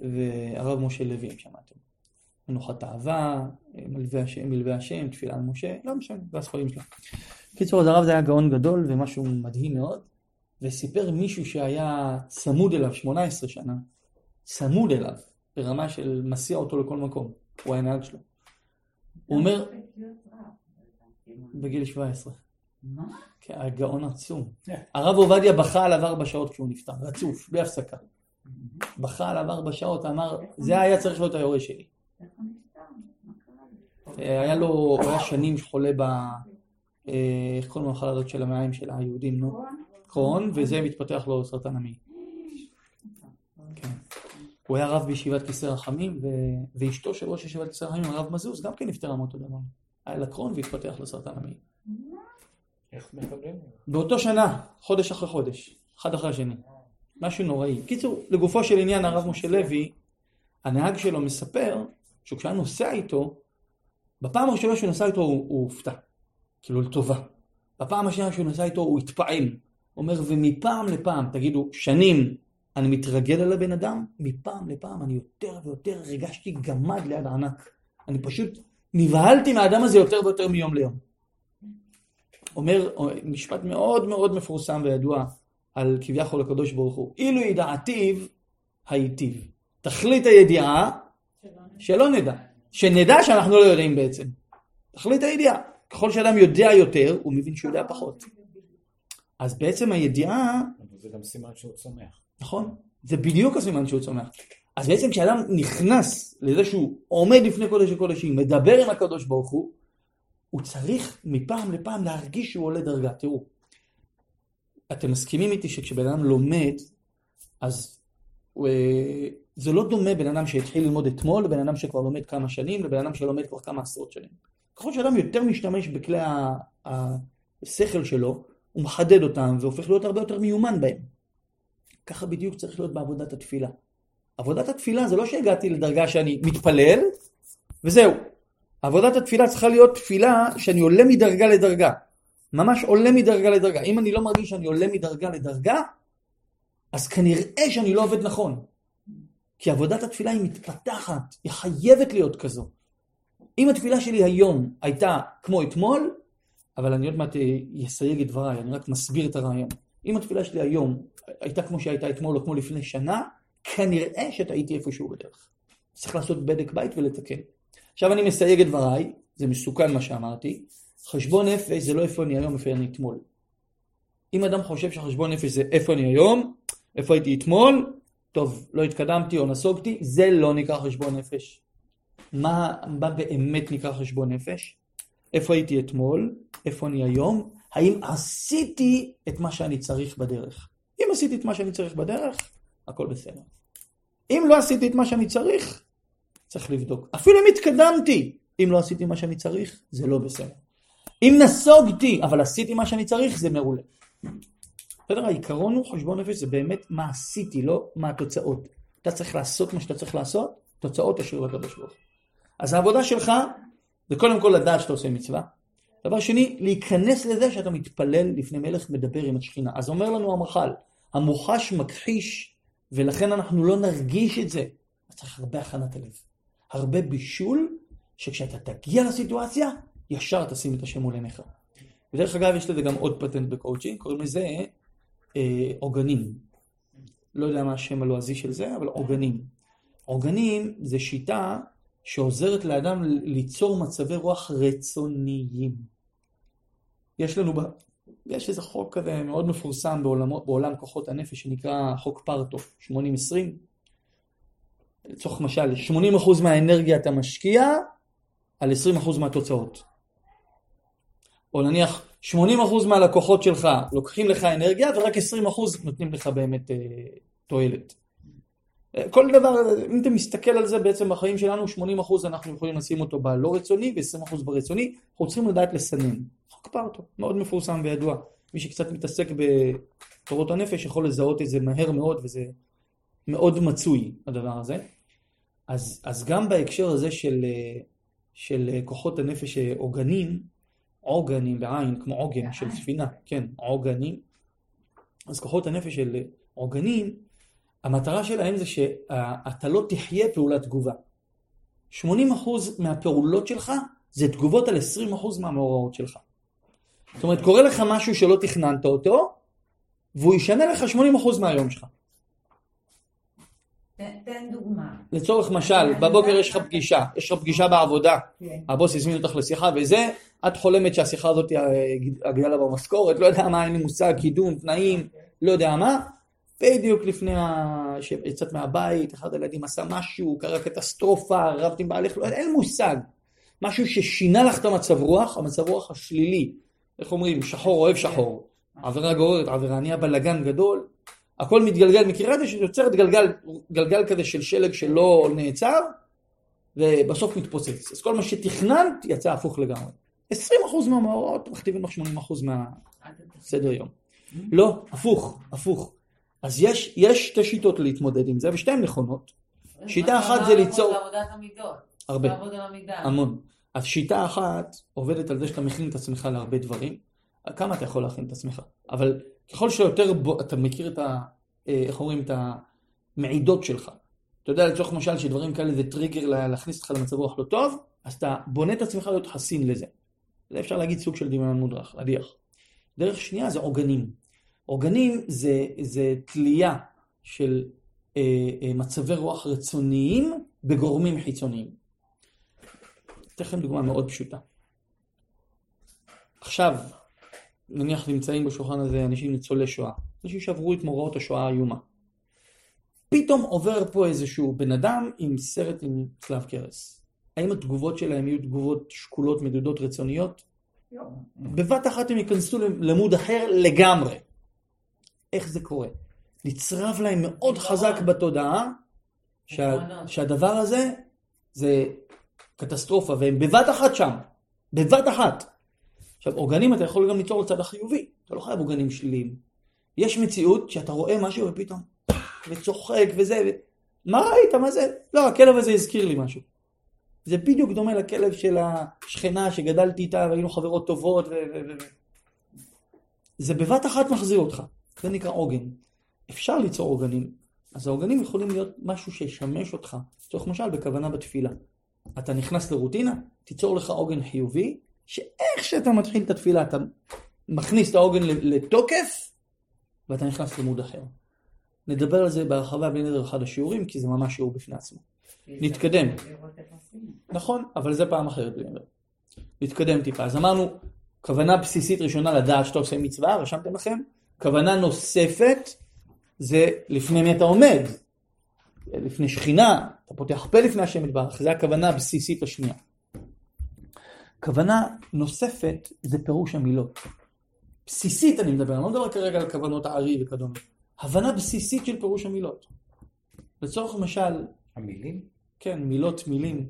והרב משה לוי, אם שמעתם. מנוחת אהבה, מלווה השם, מלווה השם, תפילה על משה, לא משנה, זה הספרים שלו. קיצור, אז הרב זה היה גאון גדול ומשהו מדהים מאוד, וסיפר מישהו שהיה צמוד אליו 18 שנה, צמוד אליו, ברמה של מסיע אותו לכל מקום, הוא היה נהג שלו. הוא אומר, בגיל 17. מה? כן, הגאון עצום. הרב עובדיה בכה עליו ארבע שעות כשהוא נפטר, רצוף, בלי הפסקה. בכה עליו ארבע שעות, אמר, זה היה צריך להיות היורש שלי. היה לו, הוא היה שנים חולה ב... אה, איך קוראים למחלה הזאת של המעיים של היהודים, נו? קרון, וזה מתפתח לו סרטן המעי. כן. הוא היה רב בישיבת כיסא רחמים. ואשתו של ראש ישיבת כיסא רחמים, הרב מזוז, גם כן נפטרה מאותו דבר. היה לה קרון והתפתח לו סרטן המעי. איך מקבלים? באותו שנה, חודש אחרי חודש, אחד אחרי השני. משהו נוראי. קיצור, לגופו של עניין, הרב משה לוי, הנהג שלו מספר שכשהיה נוסע איתו, בפעם הראשונה שהוא נסע איתו הוא, הוא הופתע. כאילו לטובה. בפעם השנייה שהוא נסע איתו הוא התפעל. אומר, ומפעם לפעם, תגידו, שנים אני מתרגל על הבן אדם, מפעם לפעם אני יותר ויותר הרגשתי גמד ליד הענק. אני פשוט נבהלתי מהאדם הזה יותר ויותר מיום ליום. אומר משפט מאוד מאוד מפורסם וידוע על כביכול הקדוש ברוך הוא, אילו ידעתיו הייטיב. תכלית הידיעה שלא נדע, שנדע שאנחנו לא יודעים בעצם. תכלית הידיעה. ככל שאדם יודע יותר, הוא מבין שהוא יודע פחות. אז בעצם הידיעה, זה גם סימן שהוא צומח. נכון, זה בדיוק הסימן שהוא צומח. אז בעצם כשאדם נכנס לזה שהוא עומד לפני קודש הקודשים, מדבר עם הקדוש ברוך הוא, הוא צריך מפעם לפעם להרגיש שהוא עולה דרגה. תראו, אתם מסכימים איתי שכשבן אדם לומד, אז הוא, אה, זה לא דומה בן אדם שהתחיל ללמוד אתמול לבן אדם שכבר לומד כמה שנים, לבן אדם שלומד כבר כמה עשרות שנים. ככל שאדם יותר משתמש בכלי השכל שלו, הוא מחדד אותם והופך להיות הרבה יותר מיומן בהם. ככה בדיוק צריך להיות בעבודת התפילה. עבודת התפילה זה לא שהגעתי לדרגה שאני מתפלל, וזהו. עבודת התפילה צריכה להיות תפילה שאני עולה מדרגה לדרגה. ממש עולה מדרגה לדרגה. אם אני לא מרגיש שאני עולה מדרגה לדרגה, אז כנראה שאני לא עובד נכון. כי עבודת התפילה היא מתפתחת, היא חייבת להיות כזו. אם התפילה שלי היום הייתה כמו אתמול, אבל אני עוד מעט אסייג את דבריי, אני רק מסביר את הרעיון. אם התפילה שלי היום הייתה כמו שהייתה אתמול או כמו לפני שנה, כנראה שטעיתי איפשהו בדרך. צריך לעשות בדק בית ולתקן. עכשיו אני מסייג את דבריי, זה מסוכן מה שאמרתי. חשבון נפש זה לא איפה אני היום, איפה אני אתמול. אם אדם חושב שחשבון נפש זה איפה אני היום, איפה הייתי אתמול, טוב, לא התקדמתי או נסוגתי, זה לא נקרא חשבון נפש. מה, מה באמת נקרא חשבון נפש? איפה הייתי אתמול, איפה אני היום, האם עשיתי את מה שאני צריך בדרך. אם עשיתי את מה שאני צריך בדרך, הכל בסדר. אם לא עשיתי את מה שאני צריך, צריך לבדוק. אפילו אם התקדמתי, אם לא עשיתי מה שאני צריך, זה לא בסדר. אם נסוגתי, אבל עשיתי מה שאני צריך, זה מעולה. בסדר, העיקרון הוא חשבון נפש, זה באמת מה עשיתי, לא מה התוצאות. אתה צריך לעשות מה שאתה צריך לעשות, תוצאות תשאיר לקדוש ברוך. אז העבודה שלך זה קודם כל לדעת שאתה עושה מצווה. דבר שני, להיכנס לזה שאתה מתפלל לפני מלך מדבר עם השכינה. אז אומר לנו המח"ל, המוחש מכחיש, ולכן אנחנו לא נרגיש את זה. אז צריך הרבה הכנת הלב. הרבה בישול, שכשאתה תגיע לסיטואציה, ישר תשים את השם מול עיניך. ודרך אגב, יש לזה גם עוד פטנט בקואוצ'ינג, קוראים לזה עוגנים. לא יודע מה השם הלועזי של זה, אבל עוגנים. עוגנים זה שיטה שעוזרת לאדם ליצור מצבי רוח רצוניים. יש לנו. יש איזה חוק כזה מאוד מפורסם בעולם, בעולם כוחות הנפש שנקרא חוק פרטו, 80-20. לצורך משל, 80% מהאנרגיה אתה משקיע על 20% מהתוצאות. או נניח 80% מהלקוחות שלך לוקחים לך אנרגיה ורק 20% נותנים לך באמת אה, תועלת. כל דבר, אם אתה מסתכל על זה בעצם בחיים שלנו, 80% אנחנו יכולים לשים אותו בלא רצוני ו-20% ברצוני, אנחנו צריכים לדעת לסנן. חוק פרטו, מאוד מפורסם וידוע. מי שקצת מתעסק בתורות הנפש יכול לזהות את זה מהר מאוד וזה מאוד מצוי הדבר הזה. אז, אז גם בהקשר הזה של, של כוחות הנפש עוגנים, עוגנים בעין, כמו עוגן של ספינה, כן, עוגנים. אז כוחות הנפש של עוגנים, המטרה שלהם זה שאתה לא תחיה פעולת תגובה. 80% מהפעולות שלך זה תגובות על 20% מהמאורעות שלך. זאת אומרת, קורה לך משהו שלא תכננת אותו, והוא ישנה לך 80% מהיום שלך. תן דוגמה. לצורך משל, בבוקר יש לך פגישה, יש לך פגישה בעבודה, כן. הבוס הזמין אותך לשיחה וזה, את חולמת שהשיחה הזאת הגדלה במשכורת, לא יודע מה, אין לי מושג, קידום, תנאים, לא יודע מה, בדיוק לפני שיצאת מהבית, אחד הילדים עשה משהו, קרה קטסטרופה, רבת עם בעלך, לא, אין מושג. משהו ששינה לך את המצב רוח, המצב רוח השלילי. איך אומרים, שחור אוהב שחור. עבירה גוררת עבירה, נהיה בלאגן גדול, הכל מתגלגל, מכירה את זה שיוצרת גלגל, גלגל כזה של שלג שלא נעצר, ובסוף מתפוצץ. אז כל מה שתכננת יצא הפוך לגמרי. 20% מהמאורעות מכתיבים לך 80% מהסדר יום. לא, הפוך, הפוך. אז יש, יש שתי שיטות להתמודד עם זה, ושתיהן נכונות. שיטה אחת זה ליצור... עבודת המידות. הרבה. המון. אז שיטה אחת עובדת על זה שאתה מכין את עצמך להרבה דברים. כמה אתה יכול להכין את עצמך? אבל ככל שיותר בו, אתה מכיר את ה... אה, איך אומרים? את המעידות שלך. אתה יודע לצורך למשל שדברים כאלה זה טריגר להכניס אותך למצב רוח לא טוב, אז אתה בונה את עצמך להיות חסין לזה. זה אפשר להגיד סוג של דמיון מודרך, להדיח. דרך שנייה זה עוגנים. עוגנים זה, זה תלייה של אה, אה, מצבי רוח רצוניים בגורמים חיצוניים. אתן לכם דוגמה מאוד פשוטה. עכשיו, נניח נמצאים בשולחן הזה אנשים ניצולי שואה, אנשים שעברו את מוראות השואה האיומה. פתאום עובר פה איזשהו בן אדם עם סרט עם צלב קרס. האם התגובות שלהם יהיו תגובות שקולות, מדודות, רצוניות? בבת אחת הם ייכנסו למוד אחר לגמרי. איך זה קורה? נצרב להם מאוד חזק בתודעה שה, שהדבר הזה זה קטסטרופה, והם בבת אחת שם. בבת אחת. עכשיו, עוגנים אתה יכול גם ליצור לצד החיובי. אתה לא חייב עוגנים שליליים. יש מציאות שאתה רואה משהו ופתאום, וצוחק וזה, ו... מה ראית? מה זה? לא, הכלב הזה הזכיר לי משהו. זה בדיוק דומה לכלב של השכנה שגדלתי איתה והיינו חברות טובות ו... ו... ו... זה בבת אחת מחזיר אותך. זה נקרא עוגן. אפשר ליצור עוגנים. אז העוגנים יכולים להיות משהו שישמש אותך, לצורך למשל בכוונה בתפילה. אתה נכנס לרוטינה, תיצור לך עוגן חיובי, שאיך שאתה מתחיל את התפילה אתה מכניס את העוגן לתוקף, ואתה נכנס למוד אחר. נדבר על זה בהרחבה בלי נדר אחד השיעורים, כי זה ממש שיעור בפני עצמו. נתקדם. נכון, אבל זה פעם אחרת בלי נדר. נתקדם טיפה. אז אמרנו, כוונה בסיסית ראשונה לדעת שאתה עושה מצווה, רשמתם לכם? כוונה נוספת זה לפני מי אתה עומד. לפני שכינה, אתה פותח פה לפני השם יתברך, זה הכוונה הבסיסית השנייה. כוונה נוספת זה פירוש המילות. בסיסית אני מדבר, אני לא מדבר כרגע על כוונות הארי וכדומה. הבנה בסיסית של פירוש המילות. לצורך למשל... המילים? כן, מילות, מילים.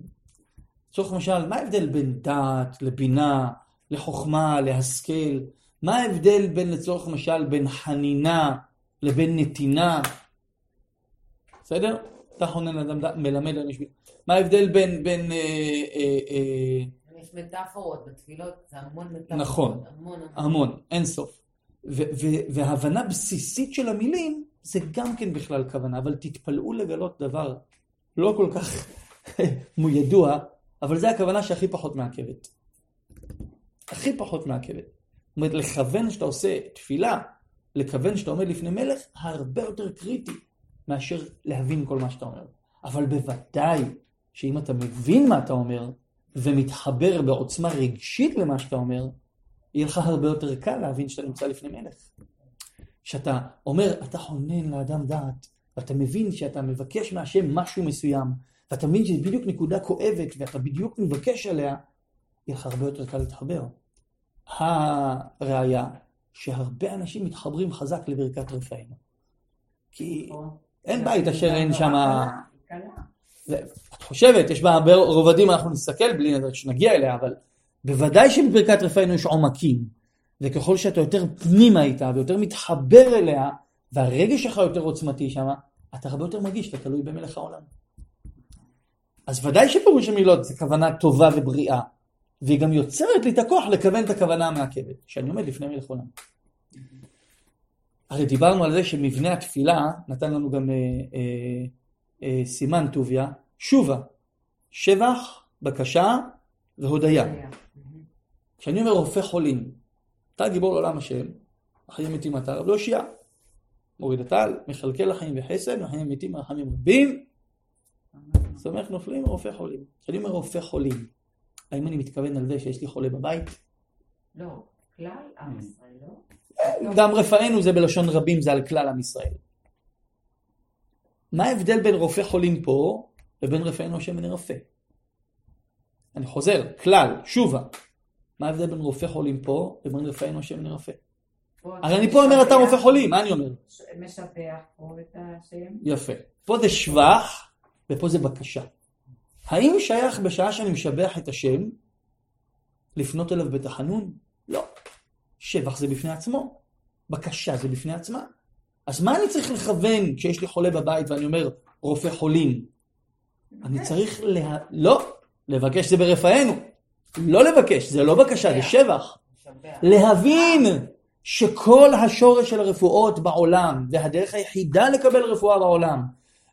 לצורך למשל, מה ההבדל בין דעת לבינה לחוכמה, להשכל. מה ההבדל בין, לצורך משל, בין חנינה לבין נתינה? בסדר? אתה חונן אדם מלמד על. מה ההבדל בין, בין, אה, אה, אה, יש מטאפורות בתפילות, זה המון מטאפורות. נכון. המון המון. המון, אין סוף. ו- ו- והבנה בסיסית של המילים זה גם כן בכלל כוונה, אבל תתפלאו לגלות דבר לא כל כך ידוע, אבל זה הכוונה שהכי פחות מעכבת. הכי פחות מעכבת. זאת אומרת, לכוון שאתה עושה תפילה, לכוון שאתה עומד לפני מלך, הרבה יותר קריטי מאשר להבין כל מה שאתה אומר. אבל בוודאי שאם אתה מבין מה אתה אומר, ומתחבר בעוצמה רגשית למה שאתה אומר, יהיה לך הרבה יותר קל להבין שאתה נמצא לפני מלך. כשאתה אומר, אתה חונן לאדם דעת, ואתה מבין שאתה מבקש מהשם משהו מסוים, ואתה מבין שזו בדיוק נקודה כואבת, ואתה בדיוק מבקש עליה, יהיה לך הרבה יותר קל להתחבר. הראיה, שהרבה אנשים מתחברים חזק לברכת רפאנו. כי אין בית אשר אין שם... את חושבת, יש בה הרבה רובדים, אנחנו נסתכל בלי נדר שנגיע אליה, אבל בוודאי שבברכת רפאנו יש עומקים, וככל שאתה יותר פנימה איתה ויותר מתחבר אליה, והרגש שלך יותר עוצמתי שם, אתה הרבה יותר מרגיש שאתה תלוי במלך העולם. אז ודאי שפירוש המילות זה כוונה טובה ובריאה, והיא גם יוצרת לי את הכוח לכוון את הכוונה המעכבת, שאני עומד לפני מלך עולם. הרי דיברנו על זה שמבנה התפילה נתן לנו גם אה, אה, סימן טוביה, שובה, שבח, בקשה והודיה. כשאני אומר רופא חולים, אתה גיבור לעולם השם, החיים מתים אתה, רב להושיע. מוריד הטל, מכלכל החיים בחסד, החיים מתים רחמים רבים, סומך נופלים ורופא חולים. כשאני אומר רופא חולים, האם אני מתכוון על זה שיש לי חולה בבית? לא, כלל עם ישראל, לא? גם רפאנו זה בלשון רבים, זה על כלל עם ישראל. מה ההבדל בין רופא חולים פה לבין רפאנו השם ונרפא? אני חוזר, כלל, שובה. מה ההבדל בין רופא חולים פה לבין רפאנו השם ונרפא? הרי אני פה אומר אתה רופא חולים, מה אני אומר? משבח פה את השם. יפה. פה זה שבח ופה זה בקשה. האם שייך בשעה שאני משבח את השם לפנות אליו בתחנון? לא. שבח זה בפני עצמו, בקשה זה בפני עצמה. אז מה אני צריך לכוון כשיש לי חולה בבית ואני אומר רופא חולים? אני צריך לה... לא, לבקש זה ברפאנו. לא לבקש, זה לא בקשה, זה שבח. להבין שכל השורש של הרפואות בעולם, והדרך היחידה לקבל רפואה בעולם,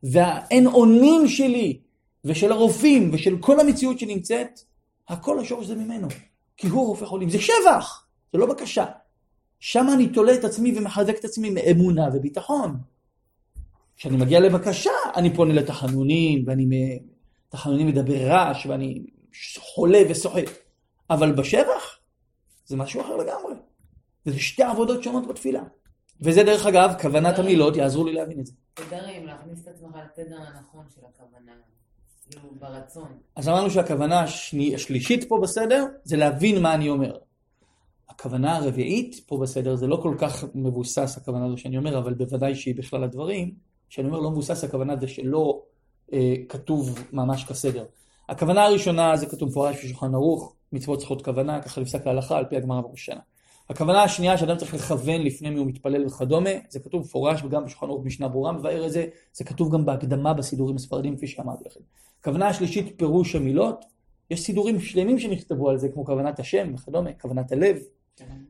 והאין אונים שלי, ושל הרופאים, ושל כל המציאות שנמצאת, הכל השורש זה ממנו. כי הוא רופא חולים. זה שבח, זה לא בקשה. שם אני תולה את עצמי ומחזק את עצמי מאמונה וביטחון. כשאני מגיע לבקשה, אני פונה לתחנונים, ואני תחנונים מדבר רעש, ואני חולה וסוחט. אבל בשבח, זה משהו אחר לגמרי. וזה שתי עבודות שונות בתפילה. וזה דרך אגב, כוונת המילות יעזרו לי להבין את זה. תדרים, להכניס את עצמך לתדר הנכון של הכוונה. כאילו, ברצון. אז אמרנו שהכוונה השני, השלישית פה בסדר, זה להבין מה אני אומר. הכוונה הרביעית פה בסדר, זה לא כל כך מבוסס הכוונה הזו שאני אומר, אבל בוודאי שהיא בכלל הדברים. כשאני אומר לא מבוסס, הכוונה זה שלא אה, כתוב ממש כסדר. הכוונה הראשונה זה כתוב מפורש בשולחן ערוך, מצוות צריכות כוונה, ככה נפסק ההלכה על פי הגמרא בראש השנה. הכוונה השנייה שאדם צריך לכוון לפני מי הוא מתפלל וכדומה, זה כתוב מפורש וגם בשולחן ערוך משנה ברורה מבאר את זה, זה כתוב גם בהקדמה בסידורים הספרדיים כפי שאמרתי לכם. הכוונה השלישית פירוש המילות, יש סידורים שלמים שנכתבו על זה כמו כוונת השם וכדומה, כוונת הלב,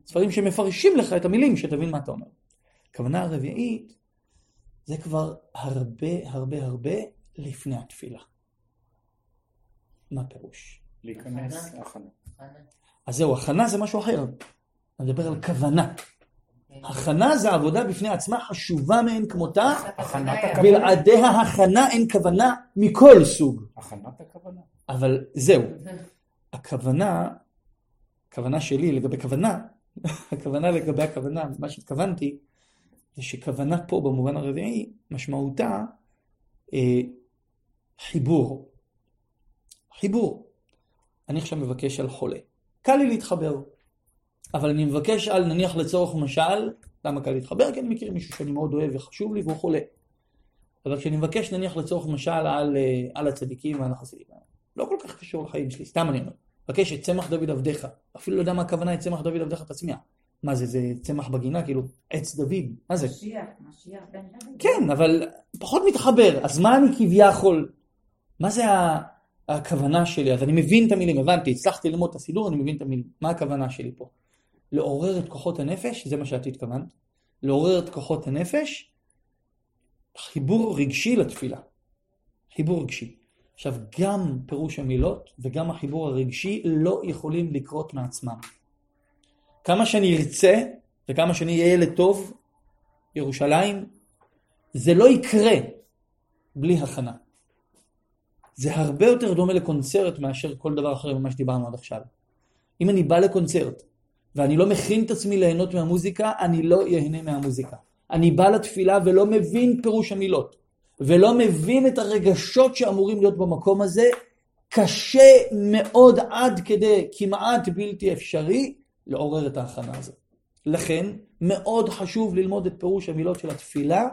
ספרים שמפרשים לך את המילים שתבין מה אתה אומר. הכוונה הרביעית זה כבר הרבה הרבה הרבה לפני התפילה. מה פירוש? להיכנס להכנה. הכנה. אז זהו, הכנה זה משהו אחר. אני מדבר על כוונה. הכנה זה עבודה בפני עצמה חשובה מאין כמותה, הכנת הכוונה. בלעדיה הכנה אין כוונה מכל סוג. הכנת הכוונה. אבל זהו, הכוונה, הכוונה שלי לגבי כוונה, הכוונה לגבי הכוונה, מה שהתכוונתי, זה שכוונה פה במובן הרביעי, משמעותה אה, חיבור. חיבור. אני עכשיו מבקש על חולה. קל לי להתחבר, אבל אני מבקש על נניח לצורך משל, למה קל להתחבר? כי אני מכיר מישהו שאני מאוד אוהב וחשוב לי והוא חולה. אבל כשאני מבקש נניח לצורך משל על, אה, על הצדיקים ועל החסידים, לא כל כך קשור לחיים שלי, סתם אני אומר. מבקש את צמח דוד עבדיך. אפילו לא יודע מה הכוונה את צמח דוד עבדיך תצמיע. מה זה, זה צמח בגינה? כאילו, עץ דוד. מה זה? משיח, משיח בן דוד. כן, אבל פחות מתחבר. אז מה אני כביכול, מה זה הכוונה שלי? אז אני מבין את המילים, הבנתי, הצלחתי ללמוד את הסידור, אני מבין את המילים. מה הכוונה שלי פה? לעורר את כוחות הנפש, זה מה שאת התכוונת. לעורר את כוחות הנפש, חיבור רגשי לתפילה. חיבור רגשי. עכשיו, גם פירוש המילות וגם החיבור הרגשי לא יכולים לקרות מעצמם. כמה שאני ארצה וכמה שאני אהיה ילד טוב, ירושלים, זה לא יקרה בלי הכנה. זה הרבה יותר דומה לקונצרט מאשר כל דבר אחר ממה שדיברנו עד עכשיו. אם אני בא לקונצרט ואני לא מכין את עצמי ליהנות מהמוזיקה, אני לא ייהנה מהמוזיקה. אני בא לתפילה ולא מבין פירוש המילות, ולא מבין את הרגשות שאמורים להיות במקום הזה, קשה מאוד עד כדי כמעט בלתי אפשרי לעורר את ההכנה הזאת. לכן מאוד חשוב ללמוד את פירוש המילות של התפילה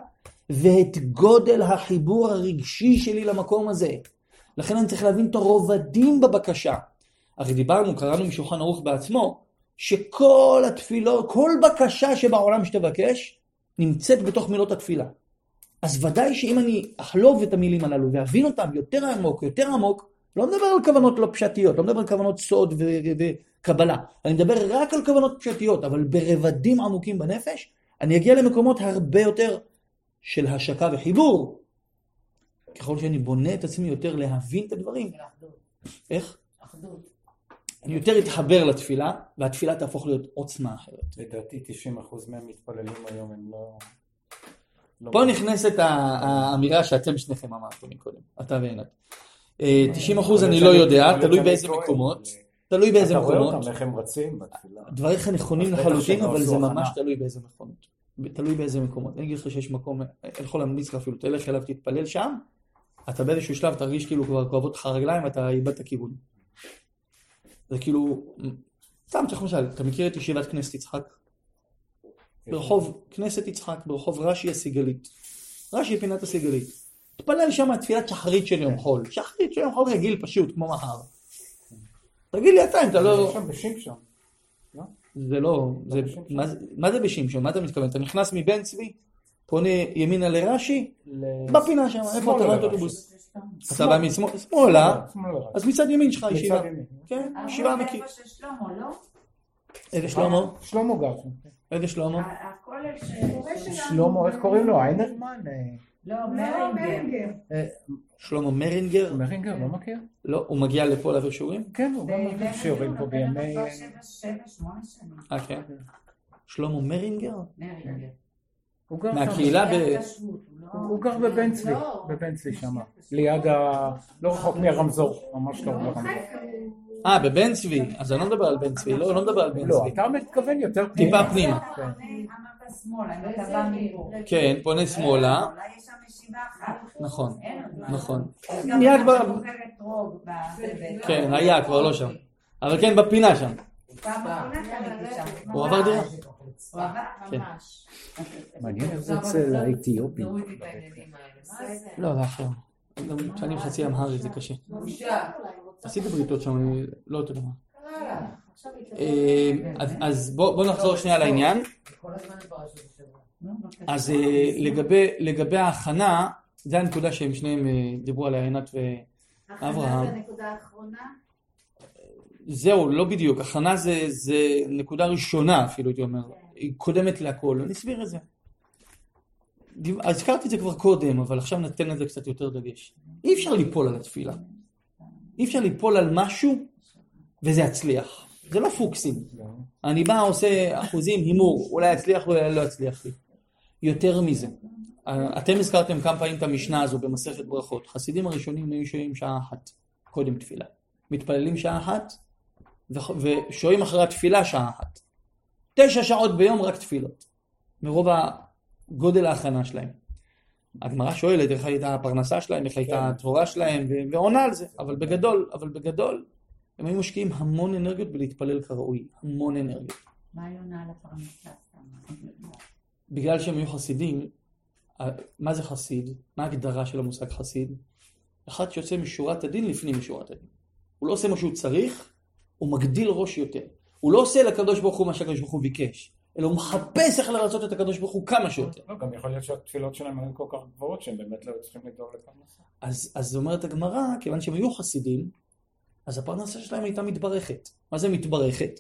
ואת גודל החיבור הרגשי שלי למקום הזה. לכן אני צריך להבין את הרובדים בבקשה. הרי דיברנו, קראנו משולחן ערוך בעצמו, שכל התפילות, כל בקשה שבעולם שתבקש, נמצאת בתוך מילות התפילה. אז ודאי שאם אני אחלוב את המילים הללו ואבין אותם יותר עמוק, יותר עמוק, לא מדבר על כוונות לא פשטיות, לא מדבר על כוונות סוד וקבלה, אני מדבר רק על כוונות פשטיות, אבל ברבדים עמוקים בנפש, אני אגיע למקומות הרבה יותר של השקה וחיבור. ככל שאני בונה את עצמי יותר להבין את הדברים. איך? אחדות. אני יותר אתחבר לתפילה, והתפילה תהפוך להיות עוצמה אחרת. לדעתי 90% מהמתפללים היום הם לא... לא פה נכנסת ה- האמירה שאתם שניכם אמרתם מקודם, אתה ועינת. אה, 90 אחוז יכול אני לא יודע, תלוי באיזה מקומות, תלוי באיזה אתה רואה מקומות. אותם איך הם רצים בתפילה. דבריך נכונים לחלוטין, אבל זה. ממש תלוי באיזה מקומות. תלוי באיזה מקומות. אני אגיד לך שיש מקום, אני יכול להמליץ לך אפילו, תלך אליו, תתפלל שם, אתה באיזשהו שלב תרגיש כאילו כבר כואבות לך הרגליים ואתה איבדת כיוון. זה כאילו, סתם צריך למשל, אתה מכיר את ישיבת כנסת יצחק? ברחוב כנסת יצחק, ברחוב רש"י הסיגלית. רש"י פינת הסיגלית. תתפלל שם תפילת שחרית של יום חול. שחרית של יום חול רגיל פשוט, כמו מחר. תגיד לי אתה אם אתה לא... שם בשמשון. זה לא, זה, בשמשון. מה, זה- מה זה בשמשון? מה אתה מתכוון? אתה נכנס מבן צבי, פונה ימינה לרש"י, בפינה שם, איפה אתה רואה את לרש"י. האוטובוס? אתה בא משמאל, שמאלה, שמאלה לרש"י. אז מצד ימין שלך ישיבה. כן, אבל ישיבה זה ענקית. איפה של שלמה, לא? איזה שלמה? שלמה גר שם. איזה שלמה? ה- הכולל ש... שלמה, איך קוראים לו? איינרמן? אה, לא, לא, מרינגר. מרינגר. שלמה מרינגר? מרינגר, לא מכיר? לא, הוא מגיע לפה להעביר שיעורים? כן, הוא גם מכיר שיעורים פה בימי... אה, כן. שלמה מרינגר? מרינגר. מהקהילה ב... הוא לא- הוא גר בבן צבי, לא. בבן צבי שם, ליד ה... לא רחוק מהרמזור, ממש לא רחוק. אה, בבן צבי. אז אני לא מדבר על בן צבי, לא, לא מדבר על בן לא, צבי. אתה מתכוון יותר טיפה פנימה. אתה בא מפה. כן, פונה שמאלה. נכון. נכון. מיד ב-. כן, היה, כבר לא שם. אבל כן, בפינה שם. הוא עבר דירה. כן. מעניין איך זה. מה זה? לא, זה אחר. גם כשאני חצי אמהרית זה קשה. עשיתי בריתות שם, אני לא יודע מה. אה, אז- אז בוא בוא נחזור שנייה לעניין. אז אה, לגבי- ההכנה, זה הנקודה שהם שניהם אה, דיברו עליה, עינת ו... אברהם. הכנה זה הנקודה האחרונה. זהו, לא בדיוק. הכנה זה, זה נקודה ראשונה, אפילו הייתי אומר. היא קודמת להכל. אני אסביר את זה. הזכרתי את זה כבר קודם, אבל עכשיו ניתן לזה קצת יותר דגש. אי אפשר ליפול על התפילה. אי אפשר ליפול על משהו וזה יצליח. זה לא פוקסים. אני בא, עושה אחוזים, הימור, אולי יצליח, אולי לא יצליח לי. יותר מזה, אתם הזכרתם כמה פעמים את המשנה הזו במסכת ברכות. חסידים הראשונים היו שוהים שעה אחת קודם תפילה. מתפללים שעה אחת ושוהים אחרי התפילה שעה אחת. תשע שעות ביום רק תפילות. מרוב הגודל ההכנה שלהם. הגמרא שואלת איך הייתה הפרנסה שלהם, איך הייתה התבורה שלהם, ועונה על זה. אבל בגדול, אבל בגדול, הם היו משקיעים המון אנרגיות בלהתפלל כראוי. המון אנרגיות. מה היא עונה על הפרנסה? בגלל שהם היו חסידים, מה זה חסיד? מה ההגדרה של המושג חסיד? אחד שיוצא משורת הדין לפנים משורת הדין. הוא לא עושה מה שהוא צריך, הוא מגדיל ראש יותר. הוא לא עושה לקדוש ברוך הוא מה שהקדוש ברוך הוא ביקש, אלא הוא מחפש איך לרצות את הקדוש ברוך הוא כמה שיותר. לא, גם יכול להיות שהתפילות שלהם היו כל כך גבוהות שהם באמת לא צריכים לדאוג לפרנסה. אז, אז אומרת הגמרא, כיוון שהם היו חסידים, אז הפרנסה שלהם הייתה מתברכת. מה זה מתברכת?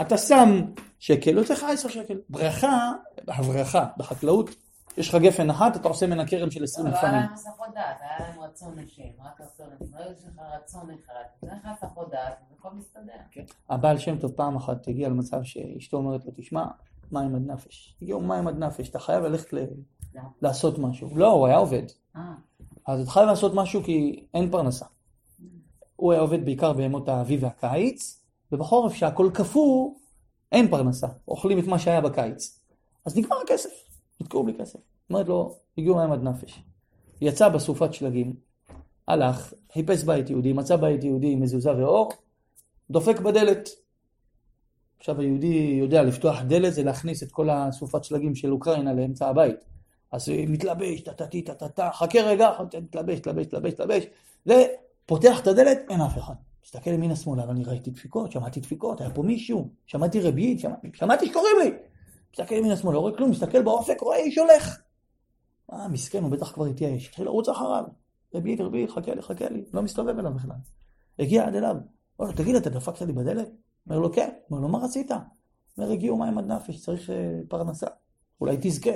אתה שם שקל, יוצא לך עשר שקל. ברכה, הברכה, בחקלאות, יש לך גפן אחת, אתה עושה ממנה כרם של עשרים לא, לא גפנים. היה להם הסחות דעת, היה להם רצון לשם, רק רצון לשם, לא יש לך רצון אחד, אין לך הסחות דעת, והכל מסתדר. הבעל שם טוב פעם אחת הגיע למצב שאשתו אומרת לו, תשמע, מים עד נפש. הגיעו מים עד נפש, אתה חייב ללכת ל... לעשות משהו. לא, הוא היה עובד. אה, אז אתה חייב לעשות משהו כי אין פרנסה. הוא היה עובד בעיקר בימות האביב והקיץ, ובחורף שהכל קפוא, אין פרנסה. אוכלים את מה שהיה בקיץ. אז נגמר הכסף, נתקעו בלי כסף. אומרת לו, הגיעו מים עד נפש. יצא בסופת שלגים, הלך, חיפש בית יהודי, מצא בית יהודי עם מזוזה ואור, דופק בדלת. עכשיו היהודי יודע לפתוח דלת זה להכניס את כל הסופת שלגים של אוקראינה לאמצע הבית. אז מתלבש, טה-טה-טי, טה-טה-טה, חכה רגע, מתלבש, תלבש, תלבש, תלבש, ופותח את הדלת, אין אף אחד. מסתכל ימינה אבל אני ראיתי דפיקות, שמעתי דפיקות, היה פה מישהו, שמעתי רביעית, שמעתי, שקוראים לי. מסתכל ימינה שמאלה, לא רואה כלום, מסתכל באופק, רואה איש הולך. אה, מסכן, הוא בטח כבר התייאש, התחיל לרוץ אחריו. רביעית, רביעית, חכה לי, חכה לי, לא מסתובב אליו בכלל. הגיע עד אליו, אומר לו, תגיד, אתה דפקת לי בדלת? אומר לו, כן. אומר לו, מה רצית? אומר, הגיעו מים עד נפש, צריך אה, פרנסה. אולי תזכה.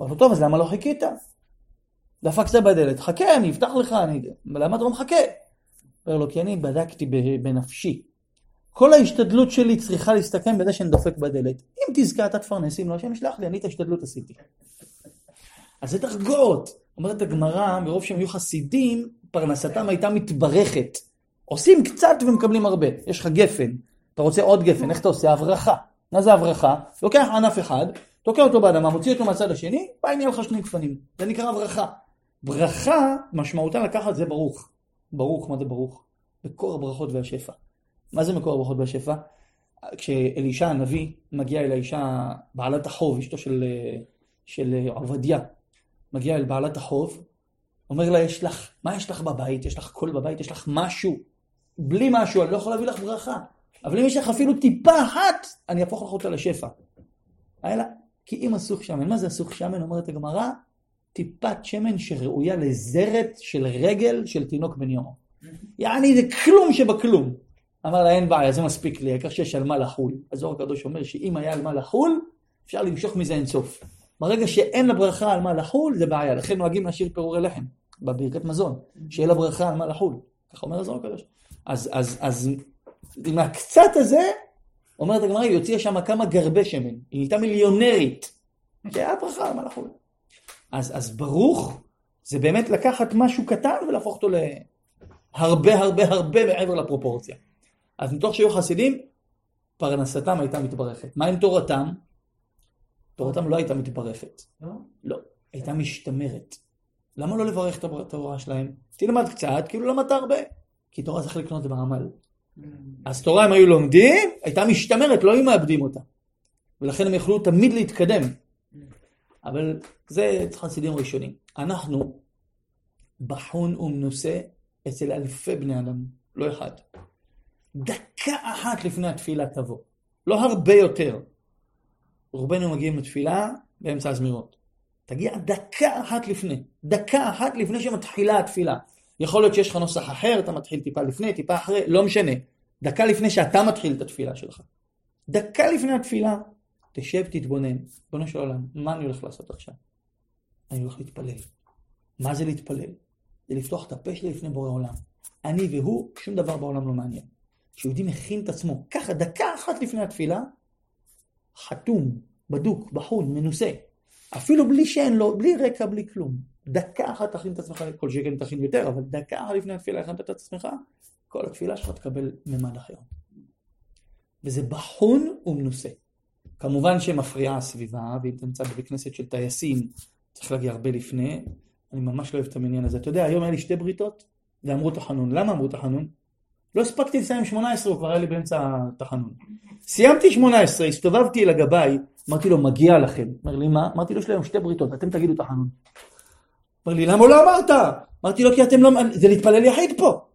אמר לו, טוב, אז למה לא חיכית? דפקת בדלת, חכה, אני אפתח לך, אני... למה אתה לא מחכה? אומר לו, כי אני בדקתי בנפשי. כל ההשתדלות שלי צריכה להסתכם בזה שאני דופק בדלת. אם תזכה אתה תפרנס, אם לא, השם ישלח לי, אני את ההשתדלות עשיתי. אז זה דרגות. אומרת הגמרא, מרוב שהם היו חסידים, פרנסתם הייתה מתברכת. עושים קצת ומקבלים הרבה. יש לך גפן, אתה רוצה עוד גפן, איך אתה עושה? הברכה. מה זה הברכה? לוקח ענף אחד, תוקע אותו באדמה, מוציא אותו מהצד השני, פעם יהיה לך שני גפנים. זה נקרא ברכה. ברכה, משמעותה לקחת זה ברוך. ברוך, מה זה ברוך? מקור הברכות והשפע. מה זה מקור הברכות והשפע? כשאלישע הנביא מגיע אל האישה, בעלת החוב, אשתו של, של עובדיה, מגיע אל בעלת החוב, אומר לה, יש לך, מה יש לך בבית? יש לך קול בבית? יש לך משהו? בלי משהו, אני לא יכול להביא לך ברכה. אבל אם יש לך אפילו טיפה אחת, אני אהפוך לך אותה לשפע. לה, כי אם הסוך שמן, מה זה הסוך שמן? אומרת הגמרא, טיפת שמן שראויה לזרת של רגל של תינוק בן יומו. יעני זה כלום שבכלום. אמר לה, אין בעיה, זה מספיק לי, העיקר שיש על מה לחול. הזוהר הקדוש אומר שאם היה על מה לחול, אפשר למשוך מזה אינסוף. ברגע שאין לה ברכה על מה לחול, זה בעיה. לכן נוהגים להשאיר פירורי לחם בברכת מזון, שיהיה לה ברכה על מה לחול. ככה אומר הזוהר הקדוש. אז, אז, אז עם הקצת הזה, אומרת הגמרא, היא הוציאה שם כמה גרבי שמן. היא נהייתה מיליונרית. שהיה ברכה על מה לחול. אז, אז ברוך זה באמת לקחת משהו קטן ולהפוך אותו להרבה הרבה הרבה מעבר לפרופורציה. אז מתוך שהיו חסידים, פרנסתם הייתה מתברכת. מה עם תורתם? תורתם לא הייתה מתברכת. לא? לא, הייתה משתמרת. למה לא לברך את התורה שלהם? תלמד קצת, כאילו למדת הרבה. כי תורה צריך לקנות בעמל. אז תורה הם היו לומדים, הייתה משתמרת, לא היו מאבדים אותה. ולכן הם יכלו תמיד להתקדם. אבל זה חסידים ראשונים. אנחנו בחון ומנוסה אצל אלפי בני אדם, לא אחד. דקה אחת לפני התפילה תבוא. לא הרבה יותר. רובנו מגיעים לתפילה באמצע הזמירות. תגיע דקה אחת לפני. דקה אחת לפני שמתחילה התפילה. יכול להיות שיש לך נוסח אחר, אתה מתחיל טיפה לפני, טיפה אחרי, לא משנה. דקה לפני שאתה מתחיל את התפילה שלך. דקה לפני התפילה, תשב, תתבונן. ריבונו של עולם, מה אני הולך לעשות עכשיו? אני הולך להתפלל. מה זה להתפלל? זה לפתוח את הפה שלי לפני בורא עולם. אני והוא, שום דבר בעולם לא מעניין. כשיהודי מכין את עצמו, ככה דקה אחת לפני התפילה, חתום, בדוק, בחון, מנוסה. אפילו בלי שאין לו, בלי רקע, בלי כלום. דקה אחת תכין את עצמך, כל שכן תכין יותר, אבל דקה אחת לפני התפילה הכנת את עצמך, כל התפילה שלך תקבל ממד אחר. וזה בחון ומנוסה. כמובן שמפריעה הסביבה, ואם אתה נמצא בבית כנסת של טייסים, צריך להגיע הרבה לפני. אני ממש לא אוהב את המניין הזה. אתה יודע, היום היה לי שתי בריתות, ואמרו תחנון. למה אמרו תחנון? לא הספקתי לסיים 18, הוא כבר היה לי באמצע התחנון. סיימתי 18, הסתובבתי אל הגבאי, אמרתי לו, מגיע לכם. אומר לי, מה? אמרתי לו, יש לי היום שתי בריתות, אתם תגידו תחנון. אמר לי, למה לא אמרת? אמרתי לו, כי אתם לא... זה להתפלל יחיד פה.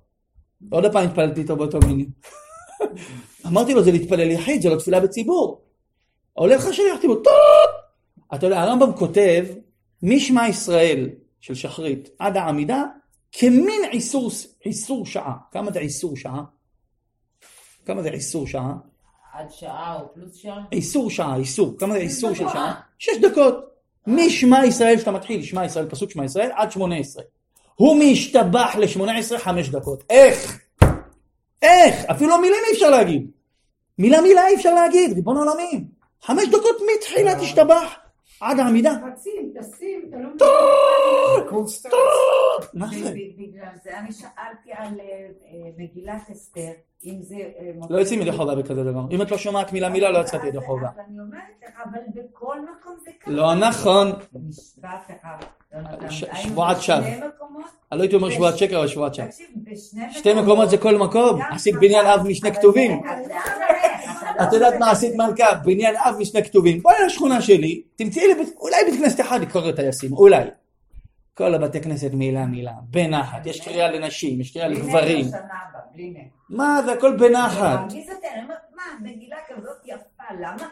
עוד פעם התפללתי איתו באותו מינים. אמרתי לו, זה להתפלל יחיד, זה לא תפילה בציבור. עולה לך שליח בו, טוב! אתה יודע, הרמב"ם כותב, משמע ישראל של שחרית עד העמידה, כמין איסור, איסור שעה. כמה זה איסור שעה? כמה זה איסור שעה? עד שעה או פלוס שעה? איסור שעה, איסור. כמה זה איסור של שעה? שש דקות. משמע ישראל שאתה מתחיל, שמע ישראל, פסוק שמע ישראל, עד שמונה עשרה. הוא משתבח לשמונה עשרה, חמש דקות. איך? איך? אפילו מילים אי אפשר להגיד. מילה מילה אי אפשר להגיד, ריבון העולמים. חמש דקות מתחילת השתבח עד העמידה. תשים, תשים, אתה לא מבין. מה זה? בגלל זה אני שאלתי על אה, אה, מגילת אסתר, אם זה... אה, לא יוצאים ידי חובה בכזה דבר. אם את לא שומעת מילה מילה, לא יצאתי ידי חובה. אני אומרת לך, אבל בכל מקום זה ככה. לא נכון. ש- היינו שבועת שווא. מקומות, אני לא הייתי אומר שבועת שקר, אבל שבועת שווא. בשני שתי מקומות זה כל מקום. חז"ל, בניין אב משני כתובים. את יודעת מה עשית מלכה? בניין אב משני כתובים. בואי לשכונה שלי, תמצאי לי, אולי בית כנסת אחד יקרא טייסים, אולי. כל הבתי כנסת מילה מילה, בנחת, יש קריאה לנשים, יש קריאה לגברים. מה זה הכל בנחת. מרגיז אותי, אני אומרת, מה, מגילה כזאת יפה, למה?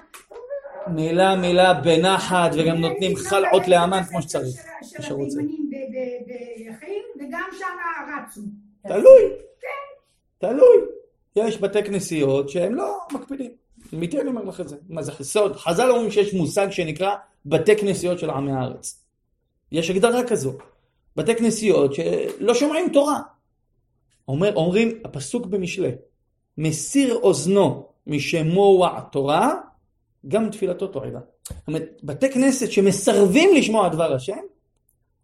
מילה מילה בנחת, וגם נותנים חלעות לאמן כמו שצריך. מי שרוצה. וגם שם רצו. תלוי. תלוי. יש בתי כנסיות שהם לא מקפידים. אמיתי אני אומר לך את זה. מה זה סוד? חז"ל אומרים שיש מושג שנקרא בתי כנסיות של עמי הארץ. יש הגדרה כזו. בתי כנסיות שלא שומעים תורה. אומר, אומרים, הפסוק במשלי, מסיר אוזנו משמוע תורה, גם תפילתו תועבה. זאת אומרת, בתי כנסת שמסרבים לשמוע דבר השם,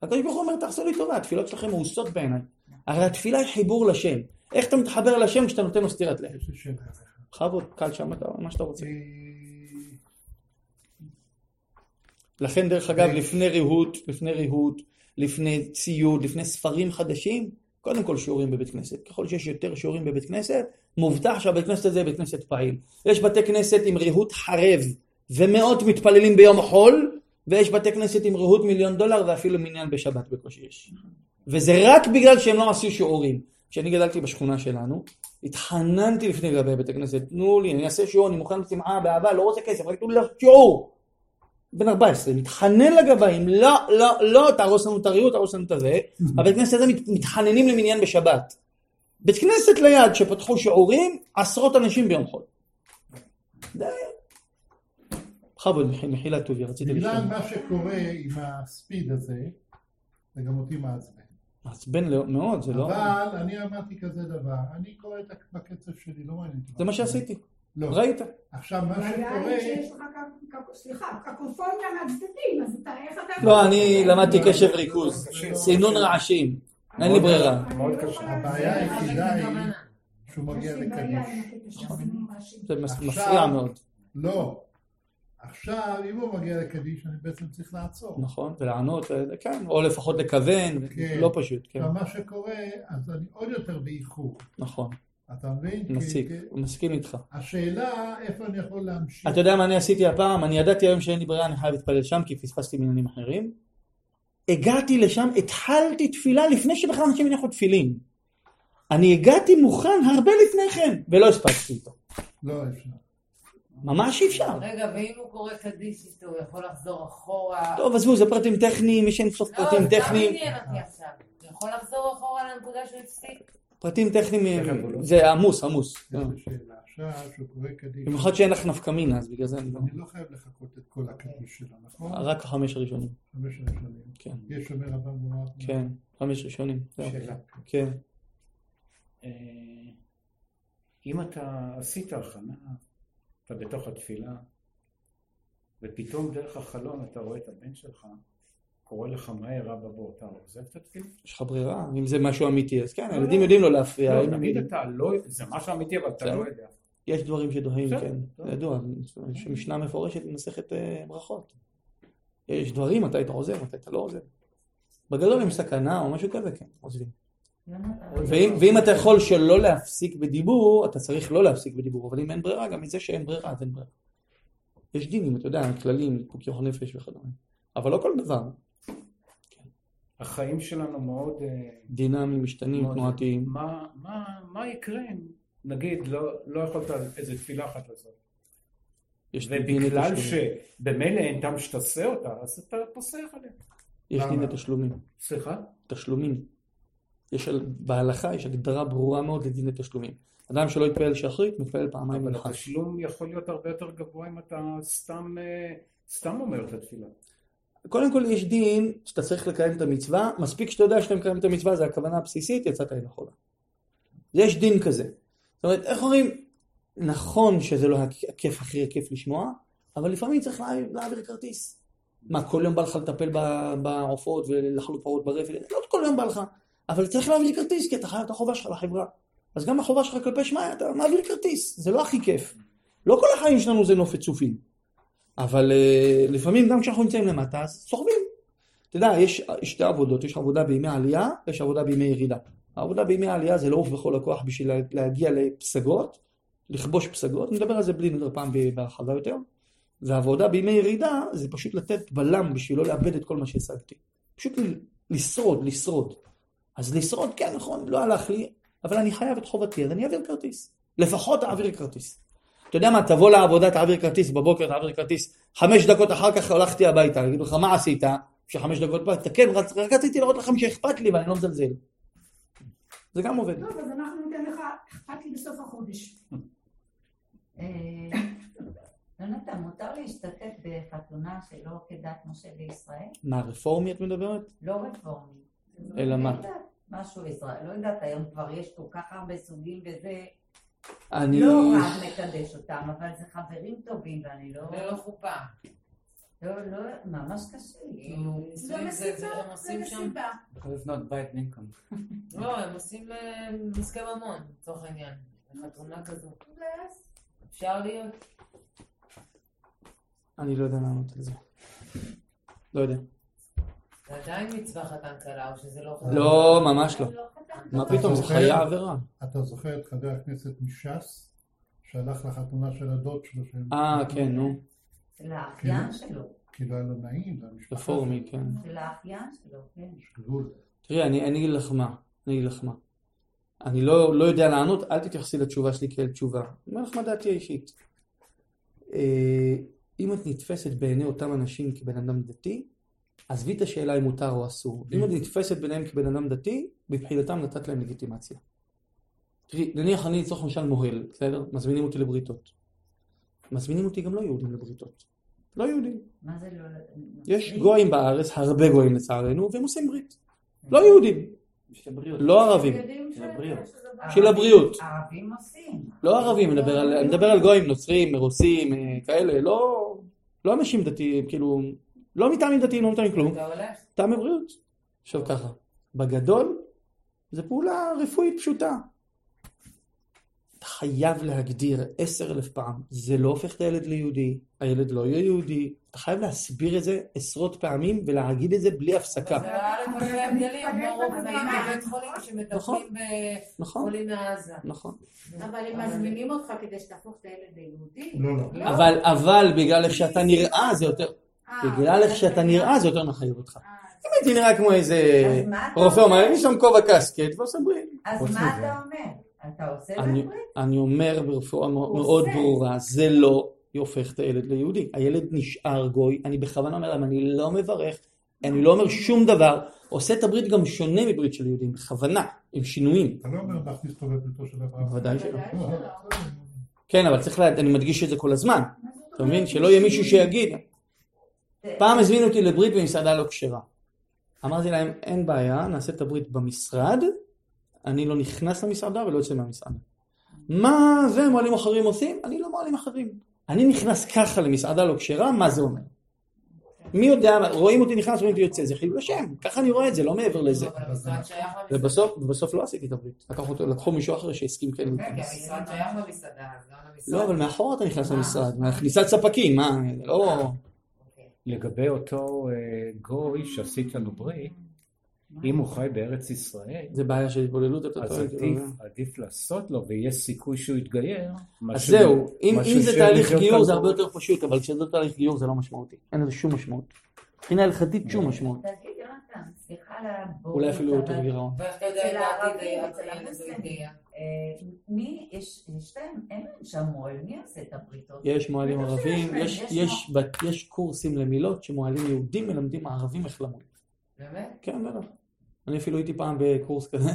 הקדוש ברוך הוא אומר, תעשו לי טובה, התפילות שלכם מאוסות בעיניי. הרי התפילה היא חיבור לשם. איך אתה מתחבר לשם כשאתה נותן לו סטירת לחם? בכבוד, קל שם מה שאתה רוצה. אה, לכן דרך אגב, לפני ריהוט, לפני ריהוט, לפני ציוד, לפני ספרים חדשים, קודם כל שיעורים בבית כנסת. ככל שיש יותר שיעורים בבית כנסת, מובטח שהבית כנסת הזה בית כנסת פעיל. יש בתי כנסת עם ריהוט חרב ומאות מתפללים ביום חול, ויש בתי כנסת עם ריהוט מיליון דולר ואפילו מניין בשבת בקושי יש. וזה רק בגלל שהם לא עשו שיעורים. כשאני גדלתי בשכונה שלנו, התחננתי לפני גבי בית הכנסת, תנו לי, אני אעשה שיעור, אני מוכן בשמחה, באהבה, לא רוצה כסף, רק תנו לי שיעור. בן 14, מתחנן לגבאים, לא, לא, לא, תהרוס לנו את הריהוט, תהרוס לנו את הזה. הבית כנסת הזה מת- מתחננים למניין בשבת. בית כנסת ליד שפתחו שיעורים, עשרות אנשים ביום חול. בכבוד, מח- מחילה טובי, רציתי בגלל לשאול. מה שקורה עם הספיד הזה, זה גם אותי מעצבן. מעצבן לא- מאוד, זה לא... אבל אני אמרתי כזה דבר, אני קורא את ה- בקצב שלי, לא מעניין אותי. זה מה שעשיתי, לא. ראית. עכשיו מה שקורה, סליחה, קקופוניה מהצדדים, אז אתה, איך אתה... לא, אני למדתי קשב ריכוז, סינון רעשים, אין לי ברירה. אני מאוד לא קשה. הבעיה. היחידה היא. שהוא מגיע לקדיש. זה מפריע מאוד, לא. עכשיו, אם הוא מגיע לקדיש, אני בעצם צריך לעצור. נכון, ולענות, ו- כן, או לפחות לכוון, כן. לא פשוט, כן, עכשיו, מה שקורה, אז אני עוד יותר באיחור. נכון, אתה מבין? מסיק, כי- מסכים איתך. השאלה, איפה אני יכול להמשיך? אתה יודע מה אני עשיתי הפעם? אני ידעתי היום שאין לי ברירה, אני חייב להתפלל שם, כי פספסתי בעניינים אחרים. הגעתי לשם, התחלתי תפילה לפני שבכלל אנשים הניחו תפילין. אני הגעתי מוכן הרבה לפני כן, ולא הספקתי איתו. לא אפשר. ממש אי אפשר. רגע, ואם הוא קורא קדיש איתו, הוא יכול לחזור אחורה? טוב, עזבו, זה פרטים טכניים, מי שאין סוף לא, פרטים זה גם טכניים. עניין אותי עכשיו. הוא יכול לחזור אחורה לנקודה שהוא הפסיק? פרטים טכניים, לא- זה עמוס, עמוס. יש במיוחד שאין לך נפקא מינה, אז בגלל זה אני לא... אני לא חייב לחכות את כל הקדיש שלו, נכון? רק החמש הראשונים. חמש ראשונים. כן. יש שומר הבא מואר. כן, חמש ראשונים. שאלה. כן. אה, אם אתה עשית הכנה, אתה בתוך התפילה, ופתאום דרך החלון אתה רואה את הבן שלך, קורא לך מהר אבא בוא, אתה עוזב את התפילה? יש לך ברירה, אם זה משהו אמיתי, אז כן, לא, הילדים לא. יודעים לא להפריע. לא, יודעים. אתה לא, זה משהו אמיתי אבל אתה בסדר. לא יודע. יש דברים שדוהים, כן. זה ידוע, יש משנה מפורשת במסכת אה, ברכות. יש דברים, מתי אתה עוזב, מתי אתה לא עוזב. בגדול עם סכנה או משהו כזה, כן, עוזבים. ואם, אתה יכול שלא להפסיק בדיבור, אתה צריך לא להפסיק בדיבור, אבל אם אין ברירה, גם מזה שאין ברירה, אז אין ברירה. יש דינים, אתה יודע, כללים, פיקוח נפש וכדומה. אבל לא כל דבר. החיים שלנו מאוד... אה, דינמיים, משתנים, תנועתיים. מה- מה- מה יקרה אם נגיד, לא, לא יכולת איזה תפילה אחת לעשות. ובגלל. שבמילא אין טעם שתעשה אותה, אז אתה פוסח עליה. יש למה? דיני תשלומים. סליחה? תשלומים. יש, על- בהלכה יש הגדרה ברורה מאוד לדיני תשלומים. אדם שלא יתפלל שחרית, מתפלל פעמיים אבל מנחה. התשלום יכול להיות הרבה יותר גבוה אם אתה סתם, אה, סתם אומר את התפילה. קודם כל יש דין שאתה צריך לקיים את המצווה, מספיק שאתה יודע שאתה מקיים את המצווה, זה הכוונה הבסיסית, יצאת ידי חובה. יש דין כזה. זאת אומרת, איך אומרים, נכון שזה לא הכיף הכי כיף לשמוע, אבל לפעמים צריך לה- להעביר כרטיס. מה, כל יום בא לך לטפל בעופות ולחלוק פרות ברפת? לא כל יום בא לך, אבל צריך להעביר כרטיס כי אתה חייב את החובה שלך לחברה. אז גם החובה שלך כלפי שמיא, אתה מעביר כרטיס, זה לא הכי כיף. לא כל החיים שלנו זה נופת צופים. אבל uh, לפעמים גם כשאנחנו נמצאים למטה, אז סוחבים. אתה יודע, יש שתי עבודות, יש עבודה בימי עלייה ויש עבודה בימי ירידה. העבודה בימי העלייה זה לעוף בכל הכוח בשביל לה- להגיע לפסגות, לכבוש פסגות, נדבר על זה בלי נדר פעם בהרחבה יותר. והעבודה בימי ירידה זה פשוט לתת בלם בשביל לא לאבד את כל מה שהשגתי. פשוט לשרוד, לשרוד. אז לשרוד, כן, נכון, לא הלך לי, אבל אני חייב את חובתי, אז אני אעביר כרטיס. לפחות אעביר כרטיס. אתה יודע מה, תבוא לעבודה, תעביר כרטיס, בבוקר תעביר כרטיס, חמש דקות אחר כך הלכתי הביתה, יגידו לך, מה עשית? שחמש דקות הביתה, כן, רצ- רק רציתי להראות לכם שאכפת לי ואני לא מזלזל. זה גם עובד. טוב, אז אנחנו ניתן לך, אכפת לי בסוף החודש. אה, יונתן, מותר להשתתף בחתונה שלא כדת משה וישראל? מה, רפורמי את מדברת? לא רפורמי. אלא מה? לא משהו ישראל, לא יודעת, היום כבר יש כל כך הרבה סוגים וזה, אני... לא רב מקדש אותם, אבל זה חברים טובים ואני לא, ללא חופה. לא, לא, ממש קשה לי. כאילו, זה מסיבה, זה מסיבה. יכול לבנות בית במקום. לא, הם עושים עסקי ממון, לצורך העניין. חתונה כזו. אפשר להיות. אני לא יודע לענות על זה. לא יודע. זה עדיין מצווה חתן כלה, או שזה לא חתן? לא, ממש לא. מה פתאום, זה? חיי עבירה. אתה זוכר את חבר הכנסת מש"ס, שהלך לחתונה של הדוד שלו, של- אה, כן, נו. של האחיין שלו, כי לא היה לו נעים, למשפחה רפורמי, כן. של האחיין שלו, כן. יש גבול. תראי, אני אני אגיד לך מה. אני אגיד לך מה. אני לא, לא יודע לענות, אל תתייחסי לתשובה שלי כאל תשובה. אני אומר לך מה דעתי האישית. אה, אם את נתפסת בעיני אותם אנשים כבן אדם דתי, עזבי את השאלה אם מותר או אסור. אם את נתפסת ביניהם כבן אדם דתי, מבחינתם נתת להם לגיטימציה. תראי, נניח אני לצורך למשל מוהל, בסדר? מזמינים אותי לבריתות. מזמינים אותי גם לא יהודים לבריתות. לא יהודים. מה זה לא... יש גויים בארץ, הרבה גויים לצערנו, והם עושים ברית. לא יהודים. לא ערבים. של הבריאות. ערבים עושים. לא ערבים, אני מדבר על, אני מדבר על גויים, נוצרים, רוסים, אה, כאלה, לא, לא אנשים דתיים, כאילו, לא מטעמים דתיים, לא מטעמים כלום, אתה הולך? טעמי בריאות. עכשיו ככה, בגדול, זו פעולה רפואית פשוטה. אתה חייב להגדיר עשר אלף פעם, זה לא הופך את הילד ליהודי, הילד לא יהיה יהודי, אתה חייב להסביר את זה עשרות פעמים ולהגיד את זה בלי הפסקה. זה א' אלפי הבדלים, כמו רופאים בבית חולים נכון. שמטפלים נכון, בחולים מעזה. נכון. אבל הם מזמינים אותך כדי שתהפוך את הילד ליהודי. לא, לא. אבל, אבל בגלל איך שאתה נראה זה יותר, בגלל איך שאתה נראה זה יותר מחייב אותך. אה, אם הייתי נראה כמו איזה רופא אומר? אני שם כובע קסקט ועושה ברית. אז מה אתה אומר? אתה עושה אני- לברית? אני אומר ברפואה מאוד. ברורה, זה לא הופך את הילד ליהודי. הילד נשאר גוי, אני בכוונה אומר להם, אני לא מברך, אני לא אומר שום דבר, עושה את הברית גם שונה מברית של יהודים, בכוונה, עם שינויים. אתה לא אומר להכניס אותו לביתו של אברהם. בוודאי שלא. כן, אבל צריך. אני מדגיש את זה כל הזמן. אתה מבין? שלא יהיה מישהו שיגיד. פעם הזמינו אותי לברית במסעדה לא כשרה. אמרתי להם, אין בעיה, נעשה את הברית במשרד, אני לא נכנס למסעדה ולא יוצא מהמסעדה. מה זה מועלים אחרים עושים? אני לא מועלים אחרים. אני נכנס ככה למסעדה לא כשרה, מה זה אומר? מי יודע, רואים אותי נכנס, רואים אותי יוצא, זה חילול השם, ככה אני רואה את זה, לא מעבר לזה. ובסוף, ובסוף לא עשיתי את הברית. לקחו, מישהו אחר שהסכים כן כן, כי להיכנס. המשרד שייך למסעדה, למשרד. לא, אבל מאחורה אתה נכנס למשרד, מהכניסת ספקים, מה, לא... לגבי אותו אה, גוי שעשית לו ברית, אם הוא חי בארץ ישראל, זה בעיה של התבוללות, אתה אז טועה. עדיף, עדיף לעשות לו ויש סיכוי שהוא יתגייר. אז זהו, אם, מאשר אם זה תהליך גיור זה הרבה. יותר פשוט, אבל כשזה תהליך גיור זה לא משמעותי. אין לזה שום משמעות. מבחינה הלכתית שום משמעות. תגיד יונתן, סליחה על הבורות, אולי אפילו יותר גירעון. ואיך אתה יודע אצל אם העתיד לא המוסלמים, יתגייר? מי, יש להם, אין להם שם מוהל, מי עושה את הבריתות? יש מוהלים בטח ערבים, יש- קורסים למילות שמוהלים יהודים מלמדים ערבים איך למול. באמת? כן, בטח. אני אפילו הייתי פעם בקורס כזה.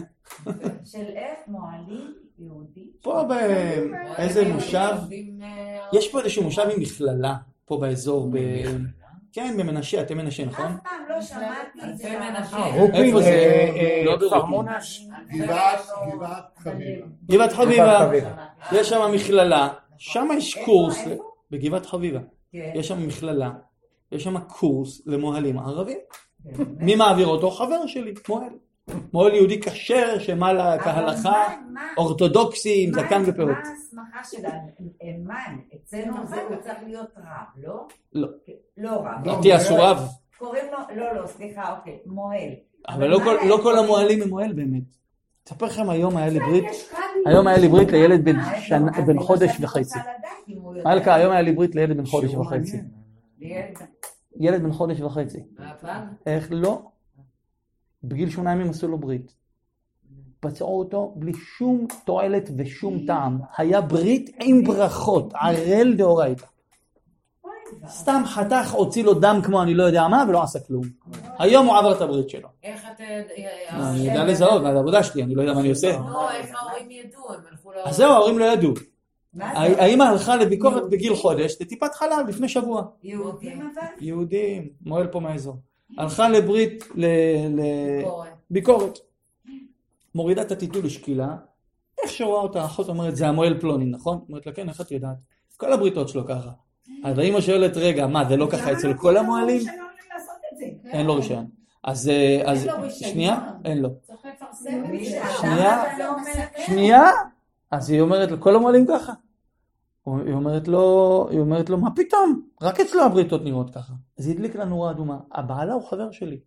של איך מוהלים יהודי? פה באיזה מושב, אה, יש פה איזשהו מושב עם מכללה, פה באזור, ב... כן, במנשה, אתם מנשה, נכון? אף פעם לא שמעתי את זה. אה, רופין, איפה זה? אה, אה, לא. גבעת, חביבה. גבעת חביבה. יש שם מכללה, שם יש קורס? בגבעת חביבה, כן. יש שם מכללה, יש שם קורס למוהלים ערבים. באמת. מי מעביר אותו? חבר שלי, מוהל. מוהל יהודי כשר, שמה לה אבל כהלכה, אורתודוקסי, עם זקן ופאות. מה ההסמכה שלנו? מה, אצלנו זה הוא צריך להיות רב, לא? לא. לא רב. לא. אטיאס הוא רב, קוראים לו, לא, לא, סליחה, אוקיי, מוהל. אבל לא כל- לא? המוהלים הם מוהל באמת. אספר לכם היום היה לי ברית, יש קאדי. היום היה לי ברית לילד בן חודש וחצי. מלכה, היום היה לי ברית לילד בן חודש וחצי. ילד- ילד בן חודש וחצי. איך לא? בגיל שמונה ימים עשו לו ברית. פצעו אותו בלי שום תועלת ושום טעם. היה ברית עם ברכות, ערל דאורייתא. סתם חתך, הוציא לו דם כמו אני לא יודע מה, ולא עשה כלום. היום הוא עבר את הברית שלו. איך אתה... לא, אני יודע לזהות, זה העבודה שלי, אני לא יודע מה אני עושה. לא, איך ההורים ידעו? הם הלכו ל... אז זהו, ההורים לא ידעו. האמא הלכה לביקורת בגיל חודש, לטיפת חלב לפני שבוע. יהודים אבל? יהודים, מוהל פה מהאזור. הלכה לברית. לביקורת. מורידה את הטיטול לשקילה, איך שרואה אותה האחות אומרת, זה המוהל פלוני, נכון? אומרת לה, כן, איך את יודעת? כל הבריתות שלו ככה. אז האמא שואלת, רגע, מה, זה לא ככה אצל כל המוהלים? למה לא? אין לו רישיון. אז, אה, אז. שנייה, אין לו. שנייה. לא? שנייה, אז היא אומרת לו, כל המוהלים ככה. היא אומרת לו, היא אומרת לו, מה פתאום? רק אצלו הבריתות נראות ככה. אז היא הדליק לה נורה אדומה. הבעלה הוא חבר שלי.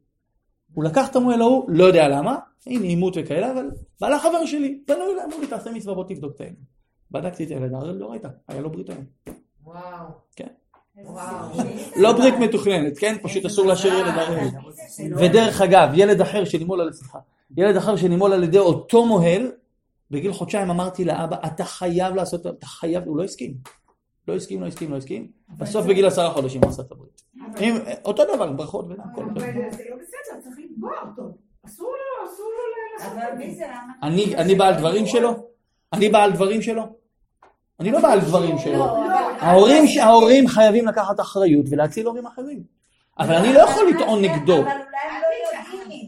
הוא לקח את המוהל ההוא, לא יודע למה, הנה עימות וכאלה, אבל בעלה חבר שלי. פנו אליי, אמרו לי, תעשה מצווה, בוא תבדוק את העניין. בדקתי את הילד, הרי לא ראית, היה לו ברית היום. וואו. כן. לא ברית מתוכננת, כן? פשוט אסור להשאיר ילד ערב. שלא- ודרך אגב, ילד אחר שנימול על ילד אחר שנימול על ידי אותו מוהל, בגיל חודשיים אמרתי לאבא, אתה חייב לעשות, אתה חייב, הוא לא הסכים. לא הסכים, לא הסכים, לא הסכים. בסוף בגיל עשרה חודשים הוא עשה את הברית. אותו דבר, ברכות ודם, כל אבל דבר. זה לא בסדר, צריך לתבוע אותו. אסור לו, אסור לו לעשות את זה. אני, בעל דברים שלו? אני בעל דברים שלו? אני לא בעל דברים שלו. לא, ההורים, ההורים חייבים לקחת אחריות ולהציל הורים אחרים. אבל אני לא יכול לטעון נגדו. אבל אולי הם לא יודעים.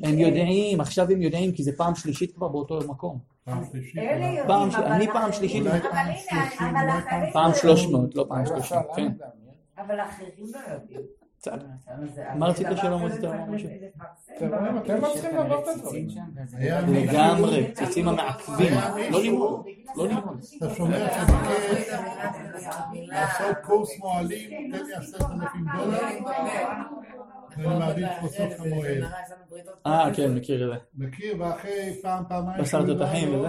הם יודעים, עכשיו הם יודעים, כי זה פעם שלישית כבר באותו מקום. אני פעם שלישית. פעם הנה, שלושים, אבל אולי אחרים פעם לא שלוש יודעים. מאות, לא פעם שלושים, כן. אבל אחרים לא יודעים. מה רצית רצית צריך לומר משהו? לגמרי, ציצים המעכבים, לא לימוד, לא לימוד. אתה שומע לעשות קורס מוהלים, תן לי עשרת אלפים דולר, ואני מעדיף לעשות כמוהל. אה, כן, מכיר את זה. מכיר, ואחרי פעם, פעמיים, בשר תותחים וזה.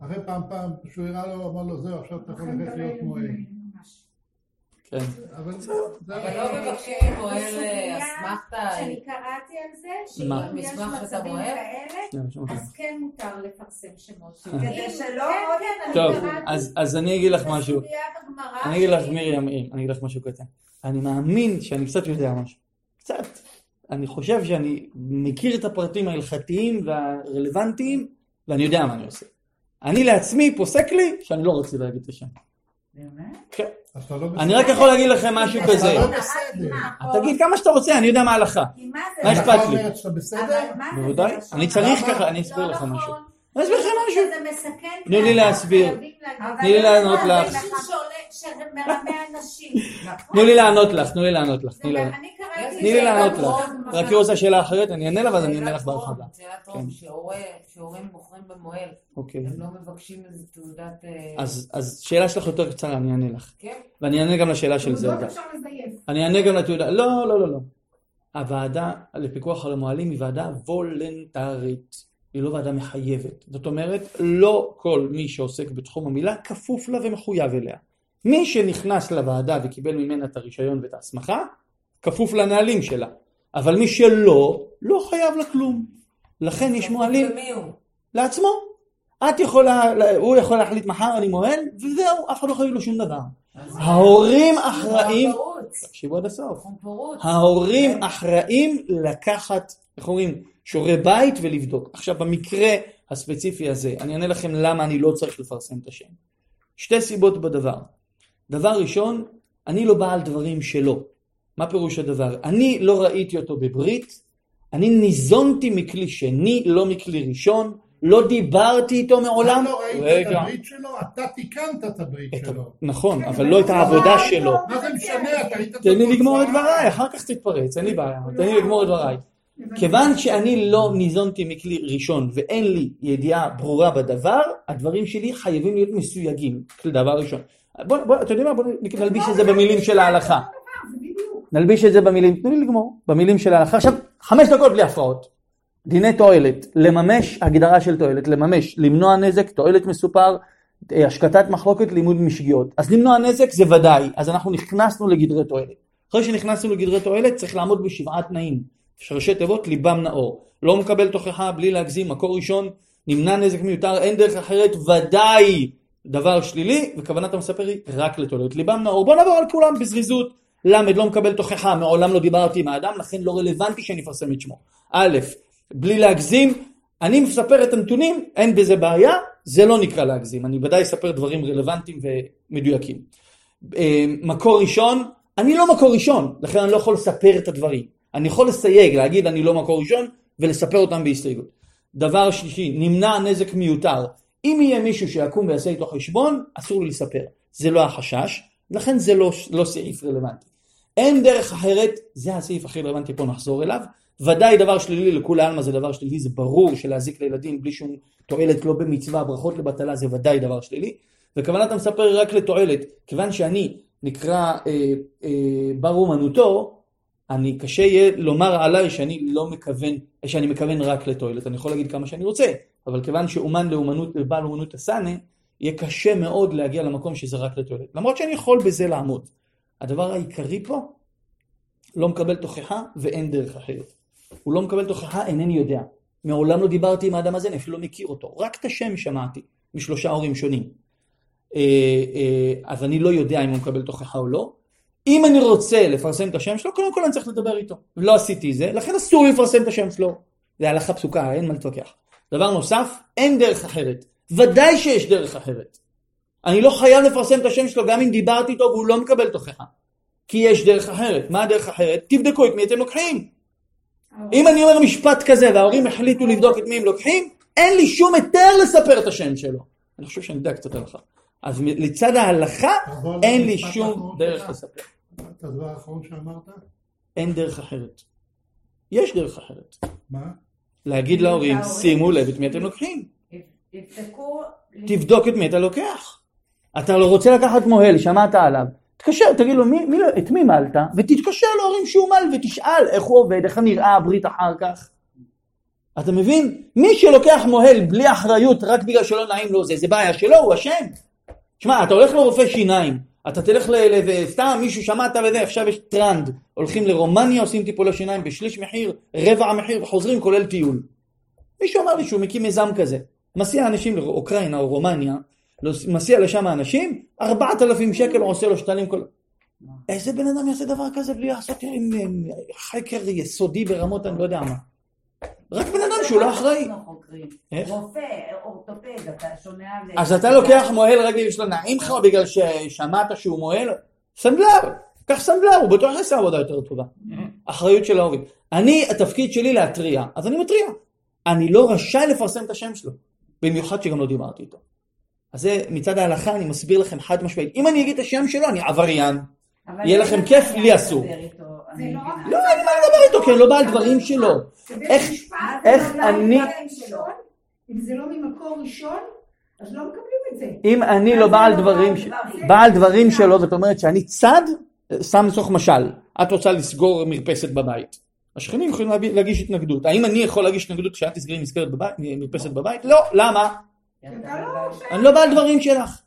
אחרי פעם, פעם, שהוא הראה לו, אמר לו, זהו, עכשיו אתה יכול ללכת להיות מוהל. כן. אבל זה... אבל לא מבקשים מוהל אה, אסמכתה. שאני קראתי על זה? שאם יש מצבים מוהל? כאלה, שאמרתי. אז כן מותר לפרסם שמות. כדי אם- שלא כן, עוד כן, אני טוב, קראתי. אז- אז אני אגיד לך משהו. אני אגיד לך, מרים, אני אגיד לך משהו קטן. אני מאמין שאני קצת יודע משהו. קצת. אני חושב שאני מכיר את הפרטים ההלכתיים והרלוונטיים, ואני יודע מה אני עושה. אני לעצמי פוסק לי שאני לא רוצה להגיד את השם. באמת? כן. לא. אני רק יכול להגיד לכם משהו אתה כזה. לא בסדר. תגיד כמה שאתה רוצה, אני יודע מה ההלכה. מה אכפת לי? בוודאי. אני צריך? ככה, אני אסביר לא לך נכון. משהו. אני אסביר לך משהו. זה מסכן. תני לי להסביר. תני לי לא, לענות לך. אנשים. תנו לי לענות לך, תנו לי לענות לך. תני. אני תני לי לענות לך. רק היא רוצה שאלה אחרת, אני אענה לה ואז אני אענה לך בהרחבה. שאלת כן. רוב, שהורה- שהורים בוחרים במוהל, אוקיי. הם לא מבקשים איזה תעודת... אה, אז שאלה שלך יותר קצרה, אני אענה לך. כן? ואני אענה גם לשאלה של תעודות זלדה. אני אענה גם לתעודה. לא, לא, לא, לא. הוועדה לפיקוח על המוהלים היא ועדה וולנטרית. היא לא ועדה מחייבת. זאת אומרת, לא כל מי שעוסק בתחום המילה כפוף לה ומחויב אליה. מי שנכנס לוועדה וקיבל ממנה את הרישיון ואת ההסמכה, כפוף לנהלים שלה. אבל מי שלא, לא חייב לה כלום. לכן יש מוהלים ומי הוא? לעצמו. את יכולה, הוא יכול להחליט מחר אני מוהל, וזהו, אף אחד לא חייב לו שום דבר. ההורים אחראים. תקשיבו עד הסוף. ההורים אחראים לקחת, איך אומרים, שיעורי בית ולבדוק. עכשיו במקרה הספציפי הזה, אני אענה לכם למה אני לא צריך לפרסם את השם. שתי סיבות בדבר. דבר ראשון, אני לא בעל דברים שלו. מה פירוש הדבר? אני לא ראיתי אותו בברית, אני ניזונתי מכלי שני, לא מכלי ראשון, לא דיברתי איתו מעולם. אתה לא ראית את. הברית שלו, אתה תיקנת את הברית את שלו. נכון, אבל לא את העבודה שלו. מה זה משנה, אתה היית... תן לי לגמור את. דבריי, אחר כך תתפרץ, אין לי בעיה, תן לי לגמור את דבריי. כיוון שאני לא ניזונתי מכלי ראשון ואין לי ידיעה ברורה בדבר, הדברים שלי חייבים להיות מסויגים, דבר ראשון. בוא, בוא, אתה יודע מה, בוא נלביש את זה במילים של ההלכה. נלביש את זה במילים, תנו לי לגמור, במילים של ההלכה. עכשיו, חמש דקות בלי הפרעות. דיני תועלת, לממש הגדרה של תועלת, לממש, למנוע נזק, תועלת מסופר, אה, השקטת מחלוקת, לימוד משגיאות. אז למנוע נזק זה ודאי, אז אנחנו נכנסנו לגדרי תועלת. אחרי שנכנסנו לגדרי תועלת צריך לעמוד בשבעה תנאים. שרשי תיבות ליבם נאור. לא מקבל תוכחה בלי להגזים, מקור ראשון, נמנע נזק מיותר, אין דרך אחרת, ודאי דבר שלילי, וכוונת המספר היא רק לתועלת. ליבם נאור. בוא נעבור על כולם בזריזות. למד לא מקבל תוכחה, מעולם לא דיברתי עם האדם, לכן לא רלוונטי שאני אפרסם את שמו. א', בלי להגזים, אני מספר את הנתונים, אין בזה בעיה, זה לא נקרא להגזים, אני ודאי אספר דברים רלוונטיים ומדויקים. אה, מקור ראשון, אני לא מקור ראשון, לכן אני לא יכול לספר את הדברים. אני יכול לסייג, להגיד אני לא מקור ראשון, ולספר אותם בהסתייגות. דבר שלישי, נמנע נזק מיותר. אם יהיה מישהו שיקום ויעשה איתו חשבון, אסור לי לספר. זה לא החשש, לכן זה לא, לא סעיף רלוונטי. אין דרך אחרת, זה הסעיף הכי רלוונטי פה נחזור אליו. ודאי דבר שלילי לכולי עלמא זה דבר שלילי, זה ברור שלהזיק לילדים בלי שום תועלת, לא במצווה, ברכות לבטלה זה ודאי דבר שלילי. וכוונת המספר היא רק לתועלת, כיוון שאני נקרא אה, אה, בר אומנותו, אני קשה יהיה לומר עליי שאני לא מכוון, שאני מכוון רק לתועלת, אני יכול להגיד כמה שאני רוצה, אבל כיוון שאומן לאומנות, בעל אומנות הסאנה, יהיה קשה מאוד להגיע למקום שזה רק לתועלת. למרות שאני יכול בזה לעמוד. הדבר העיקרי פה, לא מקבל תוכחה ואין דרך אחרת. הוא לא מקבל תוכחה, אינני יודע. מעולם לא דיברתי עם האדם הזה, אני אפילו לא מכיר אותו. רק את השם שמעתי, משלושה הורים שונים. אה, אה, אז אני לא יודע אם הוא מקבל תוכחה או לא. אם אני רוצה לפרסם את השם שלו, קודם כל אני צריך לדבר איתו. לא עשיתי זה, לכן אסור לפרסם את השם שלו. זה הלכה פסוקה, אין מה להתווכח. דבר נוסף, אין דרך אחרת. ודאי שיש דרך אחרת. אני לא חייב לפרסם את השם שלו גם אם דיברתי איתו והוא לא מקבל תוכחה. כי יש דרך אחרת. מה הדרך אחרת? תבדקו את מי אתם לוקחים. אם אני אומר משפט כזה וההורים החליטו לבדוק את מי הם לוקחים, אין לי שום היתר לספר את השם שלו. אני חושב שאני יודע קצת הלכה. אז לצד ההלכה, תעבור אין לי שום דרך. לספר. את הדבר האחרון שאמרת? אין דרך אחרת. יש דרך אחרת. מה? להגיד להורים. שימו לב את מי אתם לוקחים. תבדוק את מי אתה לוקח. אתה לא רוצה לקחת מוהל, שמעת עליו. תתקשר, תגיד לו, מי, מי, לא- את מי מלת? ותתקשר להורים שהוא מל ותשאל איך הוא עובד, איך נראה הברית אחר כך. אתה מבין? מי שלוקח מוהל בלי אחריות רק בגלל שלא נעים לו זה, זה בעיה שלו, הוא אשם. שמע, אתה הולך לרופא שיניים, אתה תלך ל... ל וסתם מישהו שמעת וזה, עכשיו יש טרנד. הולכים לרומניה, עושים טיפולי שיניים בשליש מחיר, רבע המחיר, וחוזרים כולל טיול. מישהו אמר לי שהוא מקים מיזם כזה. מסיע אנשים לאוקראינה או רומניה, מסיע לשם אנשים, 4,000 שקל הוא עושה לו שתלים כל... איזה בן אדם יעשה דבר כזה בלי לעשות עם, חקר יסודי ברמות אני לא יודע מה. רק בן אדם שהוא לא אחראי. חוקרים. איך? רופא, אורתופד, אתה שומע. אז אתה לוקח מוהל רק בגלל שלא נעים לך או בגלל ששמעת שהוא מוהל? סנדלר, קח סנדלר, הוא בטוח יעשה עבודה יותר טובה. אחריות של ההורים. אני, התפקיד שלי להתריע, אז אני מתריע. אני לא רשאי לפרסם את השם שלו, במיוחד שגם לא דיברתי איתו. אז זה מצד ההלכה אני מסביר לכם חד משמעית. אם אני אגיד את השם שלו אני עבריין. יהיה לכם לך כיף, לי אסור. לא. לא, אין לי מה לדבר איתו, כי אני לא בעל דברים שלו. איך- לא אני- אם זה לא ממקור ראשון, אז לא מקבלים את זה. אם אני לא בעל דברים, בעל דברים שלו, זאת אומרת שאני צד, שם לצורך משל, את רוצה לסגור מרפסת בבית. השכנים יכולים להגיש התנגדות. האם אני יכול להגיש התנגדות כשאת תסגרי מרפסת בבית? לא, למה? אתה לא. אני לא בעל דברים שלך.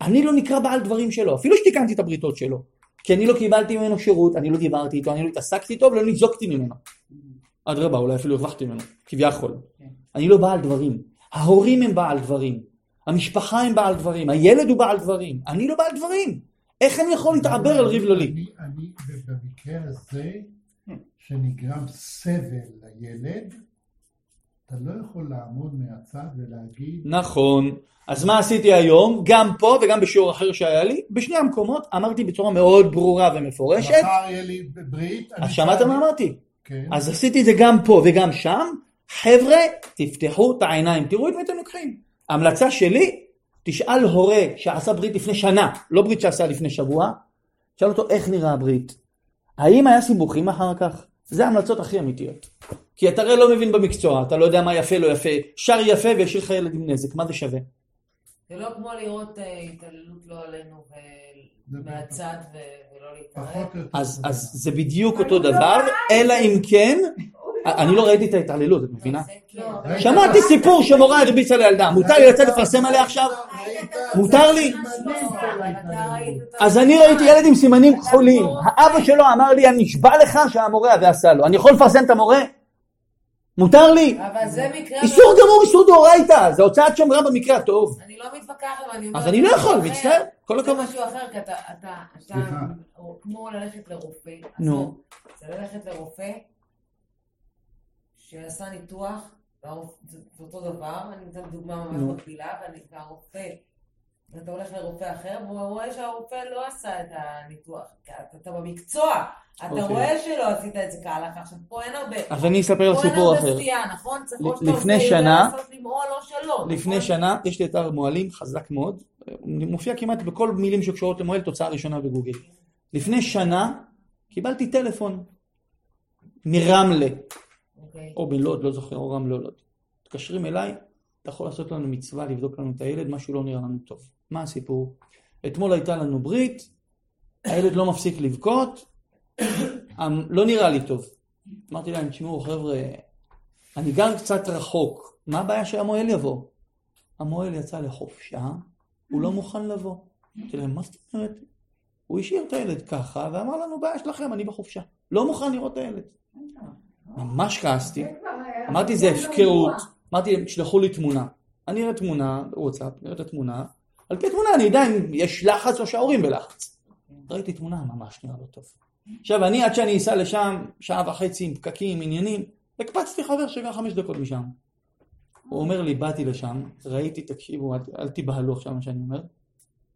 אני לא נקרא בעל דברים שלו, אפילו שתיקנתי את הבריתות שלו. כי אני לא קיבלתי ממנו שירות, אני לא דיברתי איתו, אני לא התעסקתי איתו ולא ניזוקתי ממנו. אדרבה, אולי אפילו הרווחתי ממנו, כביכול. אני לא בעל דברים. ההורים הם בעל דברים, המשפחה הם בעל דברים, הילד הוא בעל דברים, אני לא בעל דברים. איך אני יכול להתעבר על ריב לא לי? אני, אני, במקרה הזה, שנגרם סבל לילד, אתה לא יכול לעמוד מהצד ולהגיד, נכון. אז מה עשיתי היום? גם פה וגם בשיעור אחר שהיה לי, בשני המקומות אמרתי בצורה מאוד ברורה ומפורשת. מחר יהיה לי ברית. אז שמעת מה אמרתי? כן. אז עשיתי את זה גם פה וגם שם. חבר'ה, תפתחו את העיניים, תראו את מי אתם לוקחים. המלצה שלי, תשאל הורה שעשה ברית לפני שנה, לא ברית שעשה לפני שבוע, תשאל אותו איך נראה הברית. האם היה סיבוכים אחר כך? זה ההמלצות הכי אמיתיות. כי אתה הרי לא מבין במקצוע, אתה לא יודע מה יפה לא יפה, שר יפה וישאיר לך ילד עם נזק, מה זה שווה? זה לא כמו לראות אה, התעללות לא עלינו ו- ולא להתערב. אז, אז זה בדיוק אותו דבר, אלא אם כן, אני לא ראיתי את ההתעללות, את מבינה? זה כן. רגע, שמעתי סיפור שמורה הרביצה לילדה, מותר לי לצאת לפרסם עליה עכשיו? מותר לי? אז אני ראיתי ילד עם סימנים כחולים, האבא שלו אמר לי, אני נשבע לך שהמורה הזה עשה לו, אני יכול לפרסם את המורה? מותר לי? אבל זה מקרה... איסור גמור, איסור דאורייתא, זה הוצאת שם רע במקרה הטוב. אני לא מתווכחת, אבל אני אומרת... אז אני לא יכול, זה מצטער. כל זה הכבוד. משהו אחר, כי אתה, אתה, אתה, סליחה. כמו ללכת לרופא. נו. זה ללכת לרופא שעשה ניתוח, זה אותו דבר, אני נותנת דוגמה ממש. מקבילה, והרופא, ואתה הולך לרופא אחר, והוא רואה שהרופא לא עשה את הניתוח. אתה, אתה במקצוע, אתה אוקיי. רואה שלא עשית את זה כהלכה. עכשיו, פה אין הרבה... אז אני אספר לך פה אין סיפור הרבה אחר. סטייה, נכון? צריך או שאתה עושה לעשות למעול או שלא. לפני נכון? שנה יש לי אתר מוהלים חזק מאוד, מופיע כמעט בכל מילים שקשורות למוהל, תוצאה ראשונה בגוגל. לפני שנה קיבלתי טלפון מרמלה. או בלוד, לא זוכר, או רמלה או לוד. מתקשרים אליי, אתה יכול לעשות לנו מצווה, לבדוק לנו את הילד, משהו לא נראה לנו טוב. מה הסיפור? אתמול הייתה לנו ברית, הילד לא מפסיק לבכות, אמ, לא נראה לי טוב. אמרתי להם, תשמעו חבר'ה, אני גר קצת רחוק, מה הבעיה שהמוהל יבוא? המוהל יצא לחופשה, הוא לא מוכן לבוא. אמרתי להם, מה זאת אומרת? הוא השאיר את הילד ככה, ואמר לנו, בעיה שלכם, אני בחופשה. לא מוכן לראות את הילד. ממש כעסתי. אמרתי, זה הפקרות. אמרתי להם, תשלחו לי תמונה. אני אראה תמונה בוואטסאפ, נראה את התמונה. על פי התמונה אני יודע אם יש לחץ או שההורים בלחץ. ראיתי תמונה, ממש נראה לא טוב. עכשיו, אני עד שאני אסע לשם, שעה וחצי עם פקקים, עניינים, הקפצתי חבר שגר חמש דקות משם. הוא אומר לי, באתי לשם, ראיתי, תקשיבו, אל, אל תיבהלו עכשיו מה שאני אומר,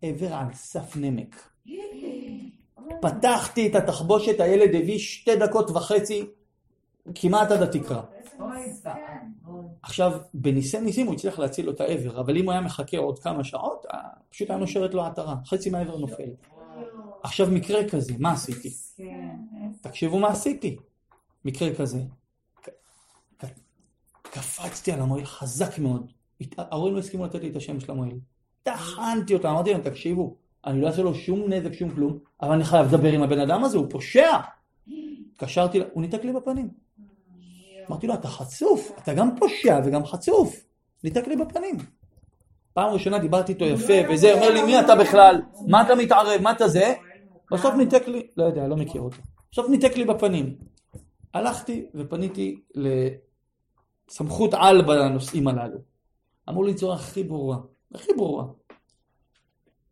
עבר על סף נמק. פתחתי את התחבושת, הילד הביא שתי דקות וחצי, כמעט עד התקרה. עכשיו, בניסי ניסים הוא הצליח להציל לו את העבר, אבל אם הוא היה מחכה עוד כמה שעות, אה, פשוט היה נושרת לו העטרה, חצי מהעבר נופל. עכשיו, מקרה כזה, מה עשיתי? תקשיבו מה עשיתי. מקרה כזה. קפצתי על המוהל חזק מאוד. ההורים לא הסכימו לתת לי את השם של המוהל. טחנתי אותם, אמרתי להם, תקשיבו, אני לא אעשה לו שום נזק, שום כלום, אבל אני חייב לדבר עם הבן אדם הזה, הוא פושע. התקשרתי, הוא ניתק לי בפנים. אמרתי לו, אתה חצוף, אתה גם פושע וגם חצוף. ניתק לי בפנים. פעם ראשונה דיברתי איתו יפה, וזה, אומר לי, מי אתה בכלל? מה אתה מתערב? מה אתה זה? בסוף ניתק לי, לא יודע, לא מכיר אותו. בסוף ניתק לי בפנים. הלכתי ופניתי לסמכות על בנושאים הללו. אמרו לי בצורה הכי ברורה, הכי ברורה.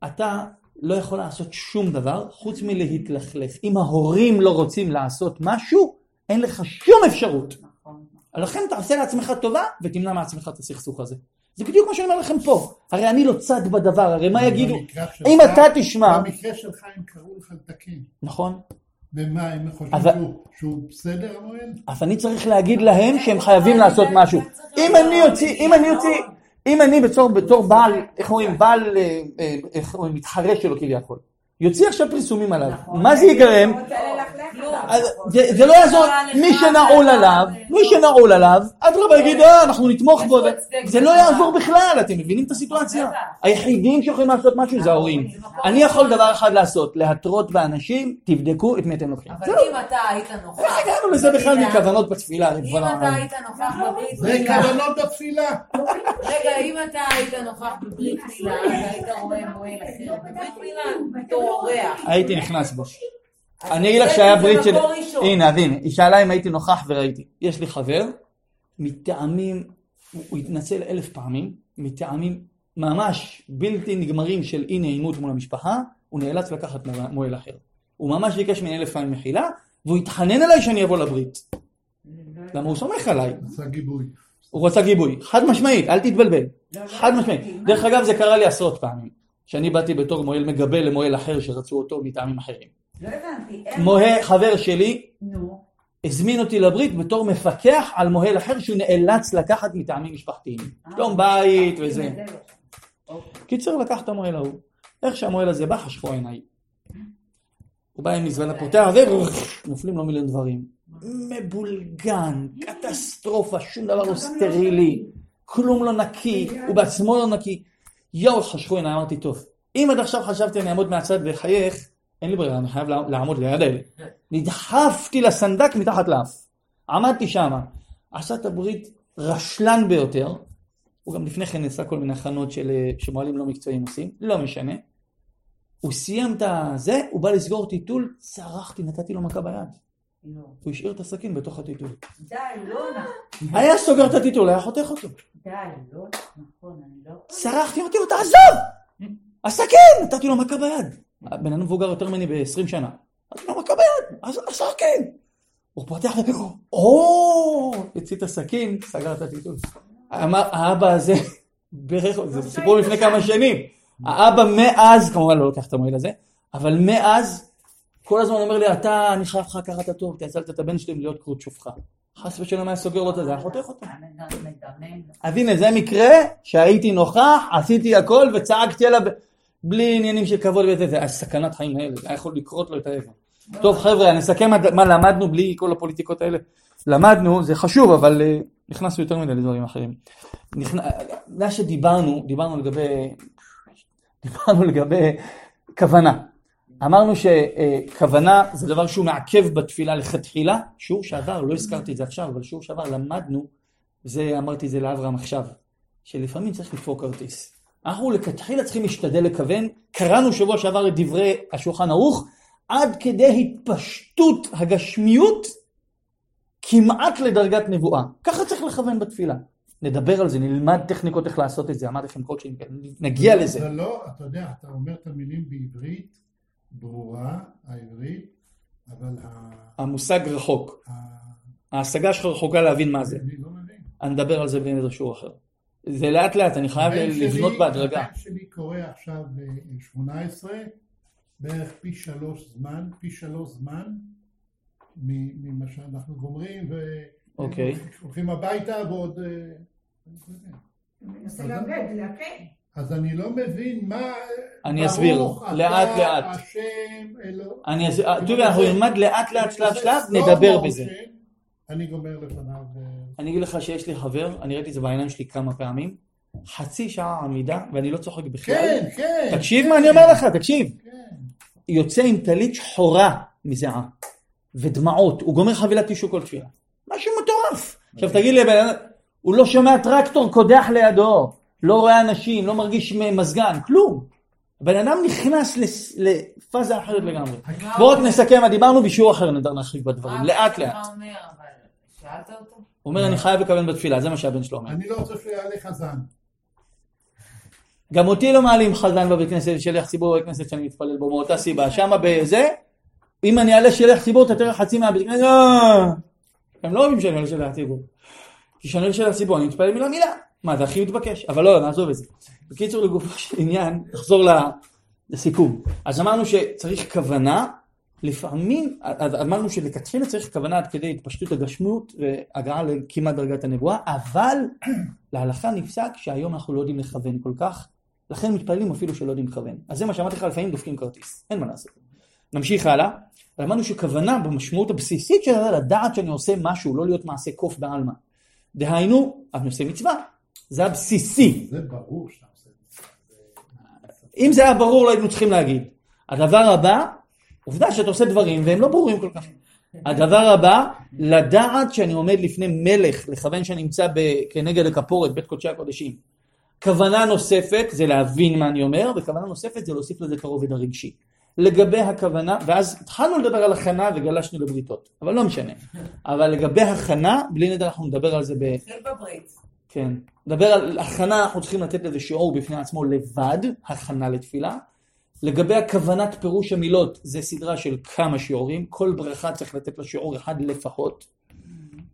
אתה לא יכול לעשות שום דבר חוץ מלהתלכלך. אם ההורים לא רוצים לעשות משהו, אין לך שום אפשרות. לכן תעשה לעצמך טובה ותמנע מעצמך את הסכסוך הזה. זה בדיוק מה שאני אומר לכם פה. הרי אני לא צד בדבר, הרי מה יגידו? אם אתה תשמע... במקרה שלך הם קראו לך לתקן. נכון. ומה, הם חושבים אבל- שהוא- שהוא בסדר המועד? אז אני צריך להגיד להם שהם חייבים לעשות משהו. אם אני אוציא, אם אני אוציא, אם אני בתור, בתור בעל, איך אומרים, בעל, אה, אה, איך אומרים, מתחרה שלו כביכול, יוציא עכשיו פרסומים עליו, מה זה ייגרם? אז זה, זה לא יעזור, מי שנעול עליו, מי שנעול עליו, אדרבה יגיד, אה, אנחנו נתמוך בו, זה- לא יעזור בכלל, אתם מבינים את הסיטואציה? היחידים שיכולים לעשות משהו זה ההורים. אני יכול דבר אחד לעשות, להתרות באנשים, תבדקו את מי אתם לוקחים. אבל. אם אתה היית נוכח... איך הגענו לזה בכלל מכוונות בתפילה? אם אתה? היית נוכח בברית זה מילה... כוונות בתפילה. רגע, אם אתה היית נוכח בברית מילה, והיית רואה מועל אחר, בברית מילה בתור אורח. הייתי נכנס בו. אני אגיד לך שהיה ברית של... הנה, אז הנה, היא שאלה אם הייתי נוכח וראיתי. יש לי חבר, מטעמים הוא הוא התנצל אלף פעמים, מטעמים ממש בלתי נגמרים של אי נעימות מול המשפחה, הוא נאלץ לקחת מ- מוהל אחר. הוא ממש ביקש ממני אלף פעמים מחילה, והוא התחנן אליי שאני אבוא לברית. למה הוא סומך עליי, עשה גיבוי. הוא רצה גיבוי, חד משמעית, אל תתבלבל, חד משמעית. דרך אגב זה קרה לי עשרות פעמים, שאני באתי בתור מוהל מגבה למוהל אחר שרצו אותו מטעמים אחרים. לא הבנתי. מוהל, חבר שלי, נו. הזמין אותי לברית בתור מפקח על מוהל אחר שהוא נאלץ לקחת מטעמים משפחתיים. שלום בית אה, וזה. זה לא. אוקיי. קיצר לקח את המוהל ההוא. איך שהמוהל הזה בא חשכו עיניי. הוא בא עם מזוודה פותח ונופלים לו מיליון דברים. מבולגן, קטסטרופה, שום דבר לא סטרילי, כלום לא נקי, הוא בעצמו לא נקי. יואו, חשכו עיניי, אמרתי, טוב, אם עד עכשיו חשבתי אני אעמוד מהצד ואחייך, אין לי ברירה, אני חייב לעמוד- ליד האלה. נדחפתי לסנדק מתחת לאף. עמדתי שמה. עשה את הברית רשלן ביותר. הוא גם לפני כן עשה כל מיני הכנות של, אה, שמוהלים לא מקצועיים עושים, לא משנה. הוא סיים את הזה, הוא בא לסגור טיטול, צרחתי, נתתי לו מכה ביד. הוא השאיר את הסכין בתוך הטיטול. די, לא נכון. היה סוגר את הטיטול, היה חותך אותו. די, לא נכון, אני לא... צרחתי, אמרתי לו, תעזוב! הסכין! נתתי לו מכה ביד. הבן אדם מבוגר יותר ממני ב-20 שנה. נתתי לו מכה ביד, אז הסכין! הוא פותח, או! הציא את הסכין, סגר את הטיטול. אמר, האבא הזה, בערך, זה סיפור לפני כמה שנים. האבא מאז, כמובן לא לוקח את המועיל הזה, אבל מאז, כל הזמן אומר לי, אתה, אני חייב לך לקחת את הטוב, תצלת את הבן שלי מלהיות כרות שופחה. חס ושלום היה סוגר לו את זה, היה חותך אותו. אז הנה, זה מקרה שהייתי נוכח, עשיתי הכל וצעקתי עליו בלי עניינים של כבוד וזה, זה סכנת חיים לילד, היה יכול לקרות לו את האבן. טוב חבר'ה, אני אסכם מה למדנו בלי כל הפוליטיקות האלה. למדנו, זה חשוב, אבל אה, נכנסנו יותר מדי לדברים אחרים. מה שדיברנו, דיברנו לגבי, דיברנו לגבי כוונה. אמרנו שכוונה זה דבר שהוא מעכב בתפילה לכתחילה, שיעור שעבר, לא הזכרתי את זה עכשיו, אבל שיעור שעבר למדנו, זה אמרתי את זה לאברהם עכשיו, שלפעמים צריך לתפור כרטיס. אנחנו לכתחילה צריכים להשתדל לכוון, קראנו שבוע שעבר את דברי השולחן ערוך, עד כדי התפשטות הגשמיות כמעט לדרגת נבואה. ככה צריך לכוון בתפילה. נדבר על זה, נלמד טכניקות איך לעשות את זה, אמרתי לכם קודשים, נגיע לזה. זה לא, אתה יודע, אתה אומר את המילים בעברית ברורה, העברית, אבל ה- המושג רחוק, ה- ההשגה שלך רחוקה להבין מה זה. אני לא מבין. אני אדבר על זה באיזה שיעור אחר. זה לאט לאט, אני חייב לבנות שלי- בהדרגה. הבן שלי קורא עכשיו ב-18, בערך פי שלוש זמן, פי שלוש זמן מ- ממה שאנחנו גומרים, אוקיי. והולכים הביתה ועוד... אה, מנסה לעבד, להקל. אז אני לא מבין מה... אני אסביר, לאט לאט. השם אלוהים. אני אס- אה, תראי, אנחנו נלמד לאט לאט, שלב שלב, לא נדבר בזה. אני גומר לפניו. אה, אני אגיד לך שיש לי חבר, אני ראיתי את זה בעיניים שלי כמה פעמים, חצי שעה עמידה, ואני לא צוחק בכלל. כן, כן. תקשיב מה אני אומר לך, תקשיב. כן. יוצא עם טלית שחורה מזיעה, ודמעות, הוא גומר חבילת טישו כל תפילה. משהו מטורף. עכשיו תגיד לי, הוא לא שומע טרקטור קודח לידו, לא רואה אנשים, לא מרגיש מזגן, כלום. הבן אדם נכנס לפאזה אחרת לגמרי. בואו רק נסכם, מה דיברנו בשיעור אחר, נדע נרחיב בדברים, מה לאט לאט. שאלת אותו? הוא אומר, אני חייב לכוון בתפילה, זה מה שהבן שלו אומר. אני לא רוצה שיעלה חזן. גם אותי לא מעלים חזן בבית כנסת, שליח ציבור בבית כנסת שאני מתפלל בו, מאותה סיבה. שמה בזה, אם אני אעלה שליח ציבור, אתה תראה חצי מהבית כנסת, "אה." הם לא אוהבים שאני עולה שליח ציבור. כי כשאני עולה שליח ציבור, אני מתפלל מילה מילה. מה, זה הכי מתבקש. אבל לא, נעזוב את זה. בקיצור, לגופו של עניין, נחזור לסיכום. אז אמרנו שצריך כוונה, לפעמים, אז אמרנו שלכתחילה צריך כוונה עד כדי התפשטות הגשמיות והגעה לכמעט דרגת הנבואה, אבל להלכה נפסק שהיום אנחנו לא יודעים לכוון כל כך, לכן מתפללים אפילו שלא יודעים לכוון. אז זה מה שאמרתי לך, לפעמים דופקים כרטיס, אין מה לעשות. נמשיך הלאה. אמרנו שכוונה במשמעות הבסיסית שלה לדעת שאני עושה משהו, לא להיות מעשה קוף בעלמא. דהיינו, אני עושה מצווה. זה הבסיסי. זה ברור שאתה עושה זה. אם זה היה ברור לא היינו צריכים להגיד. הדבר הבא, עובדה שאתה עושה דברים והם לא ברורים כל כך. הדבר הבא, לדעת שאני עומד לפני מלך, לכוון שאני נמצא כנגד הכפורת, בית קודשי הקודשים. כוונה נוספת זה להבין מה אני אומר, וכוונה נוספת זה להוסיף לזה את הרובד הרגשי. לגבי הכוונה, ואז התחלנו לדבר על הכנה וגלשנו לבריתות, אבל לא משנה. אבל לגבי הכנה, בלי נדר אנחנו נדבר על זה ב... כן. נדבר על הכנה, אנחנו צריכים לתת לזה שיעור בפני עצמו לבד, הכנה לתפילה. לגבי הכוונת פירוש המילות, זה סדרה של כמה שיעורים, כל ברכה צריך לתת לה שיעור אחד לפחות,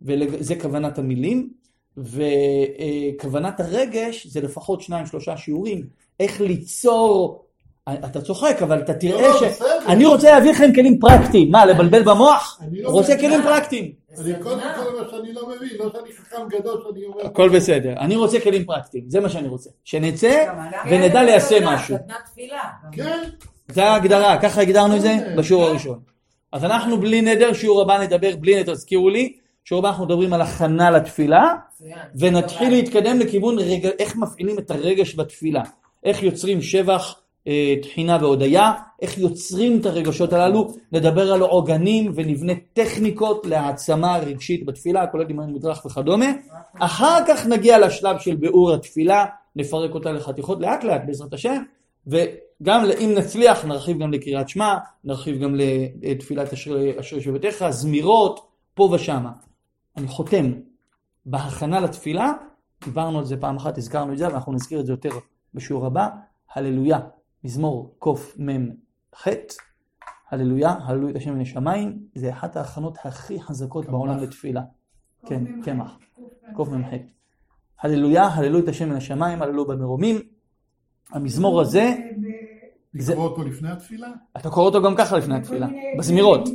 וזה כוונת המילים, וכוונת הרגש זה לפחות שניים שלושה שיעורים, איך ליצור, אתה צוחק אבל אתה לא, תראה לא, ש... בסדר. אני רוצה להביא לכם כלים פרקטיים, מה לבלבל במוח? אני לא רוצה. כלים פרקטיים. אני קודם כל מה שאני לא מבין, לא שאני חכם גדול שאני אומר... הכל בסדר, אני רוצה כלים פרקטיים, זה מה שאני רוצה. שנצא ונדע ליישם משהו. כן, זה ההגדרה, ככה הגדרנו את זה כן. בשיעור הראשון. אז אנחנו בלי נדר, שיעור הבא נדבר בלי נדר, תזכירו לי, שיעור הבא אנחנו מדברים על הכנה לתפילה. ונתחיל להתקדם לכיוון רגע, איך מפעילים את הרגש בתפילה, איך יוצרים שבח, תחינה והודיה, איך יוצרים את הרגשות הללו, נדבר על עוגנים ונבנה טכניקות להעצמה רגשית בתפילה, כולל דמיון מדרך וכדומה. אחר כך נגיע לשלב של ביאור התפילה, נפרק אותה לחתיכות לאט לאט בעזרת השם, וגם אם נצליח נרחיב גם לקריאת שמע, נרחיב גם לתפילת אשר יושבתך, זמירות, פה ושמה. אני חותם, בהכנה לתפילה, דיברנו על זה פעם אחת, הזכרנו את זה, ואנחנו נזכיר את זה יותר בשיעור הבא, הללויה, מזמור קמ"ח, הללויה, הללויה את השם מן השמיים, זה אחת ההכנות הכי חזקות בעולם לתפילה. כן, קמח. קמ"ח. הללויה, הללו את השם מן השמיים, הללו במרומים. המזמור הזה, זה- לקרוא אותו לפני התפילה? אתה קורא אותו גם ככה לפני התפילה, בזמירות.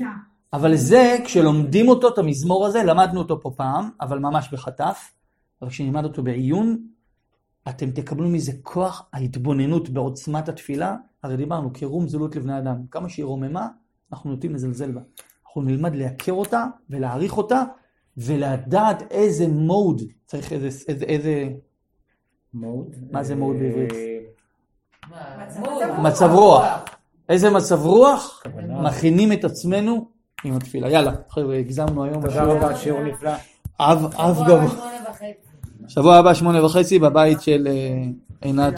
אבל זה, כשלומדים אותו, את המזמור הזה, למדנו אותו פה פעם, אבל ממש בחטף, אבל כשנלמד אותו בעיון, אתם תקבלו מזה כוח ההתבוננות בעוצמת התפילה, הרי דיברנו, קירום זילות לבני אדם, כמה שהיא רוממה, אנחנו נוטים לזלזל בה. אנחנו נלמד להכר אותה ולהעריך אותה, ולדעת איזה מוד צריך, איזה, איזה, איזה מוד. מה זה מוד בעברית? אה, מצב רוח. איזה מצב רוח. מכינים את עצמנו עם התפילה. יאללה, חבר'ה, הגזמנו היום. תודה רבה, שיעור נפלא. אב, אב גבוה. שבוע הבא שמונה וחצי בבית של אה, עינת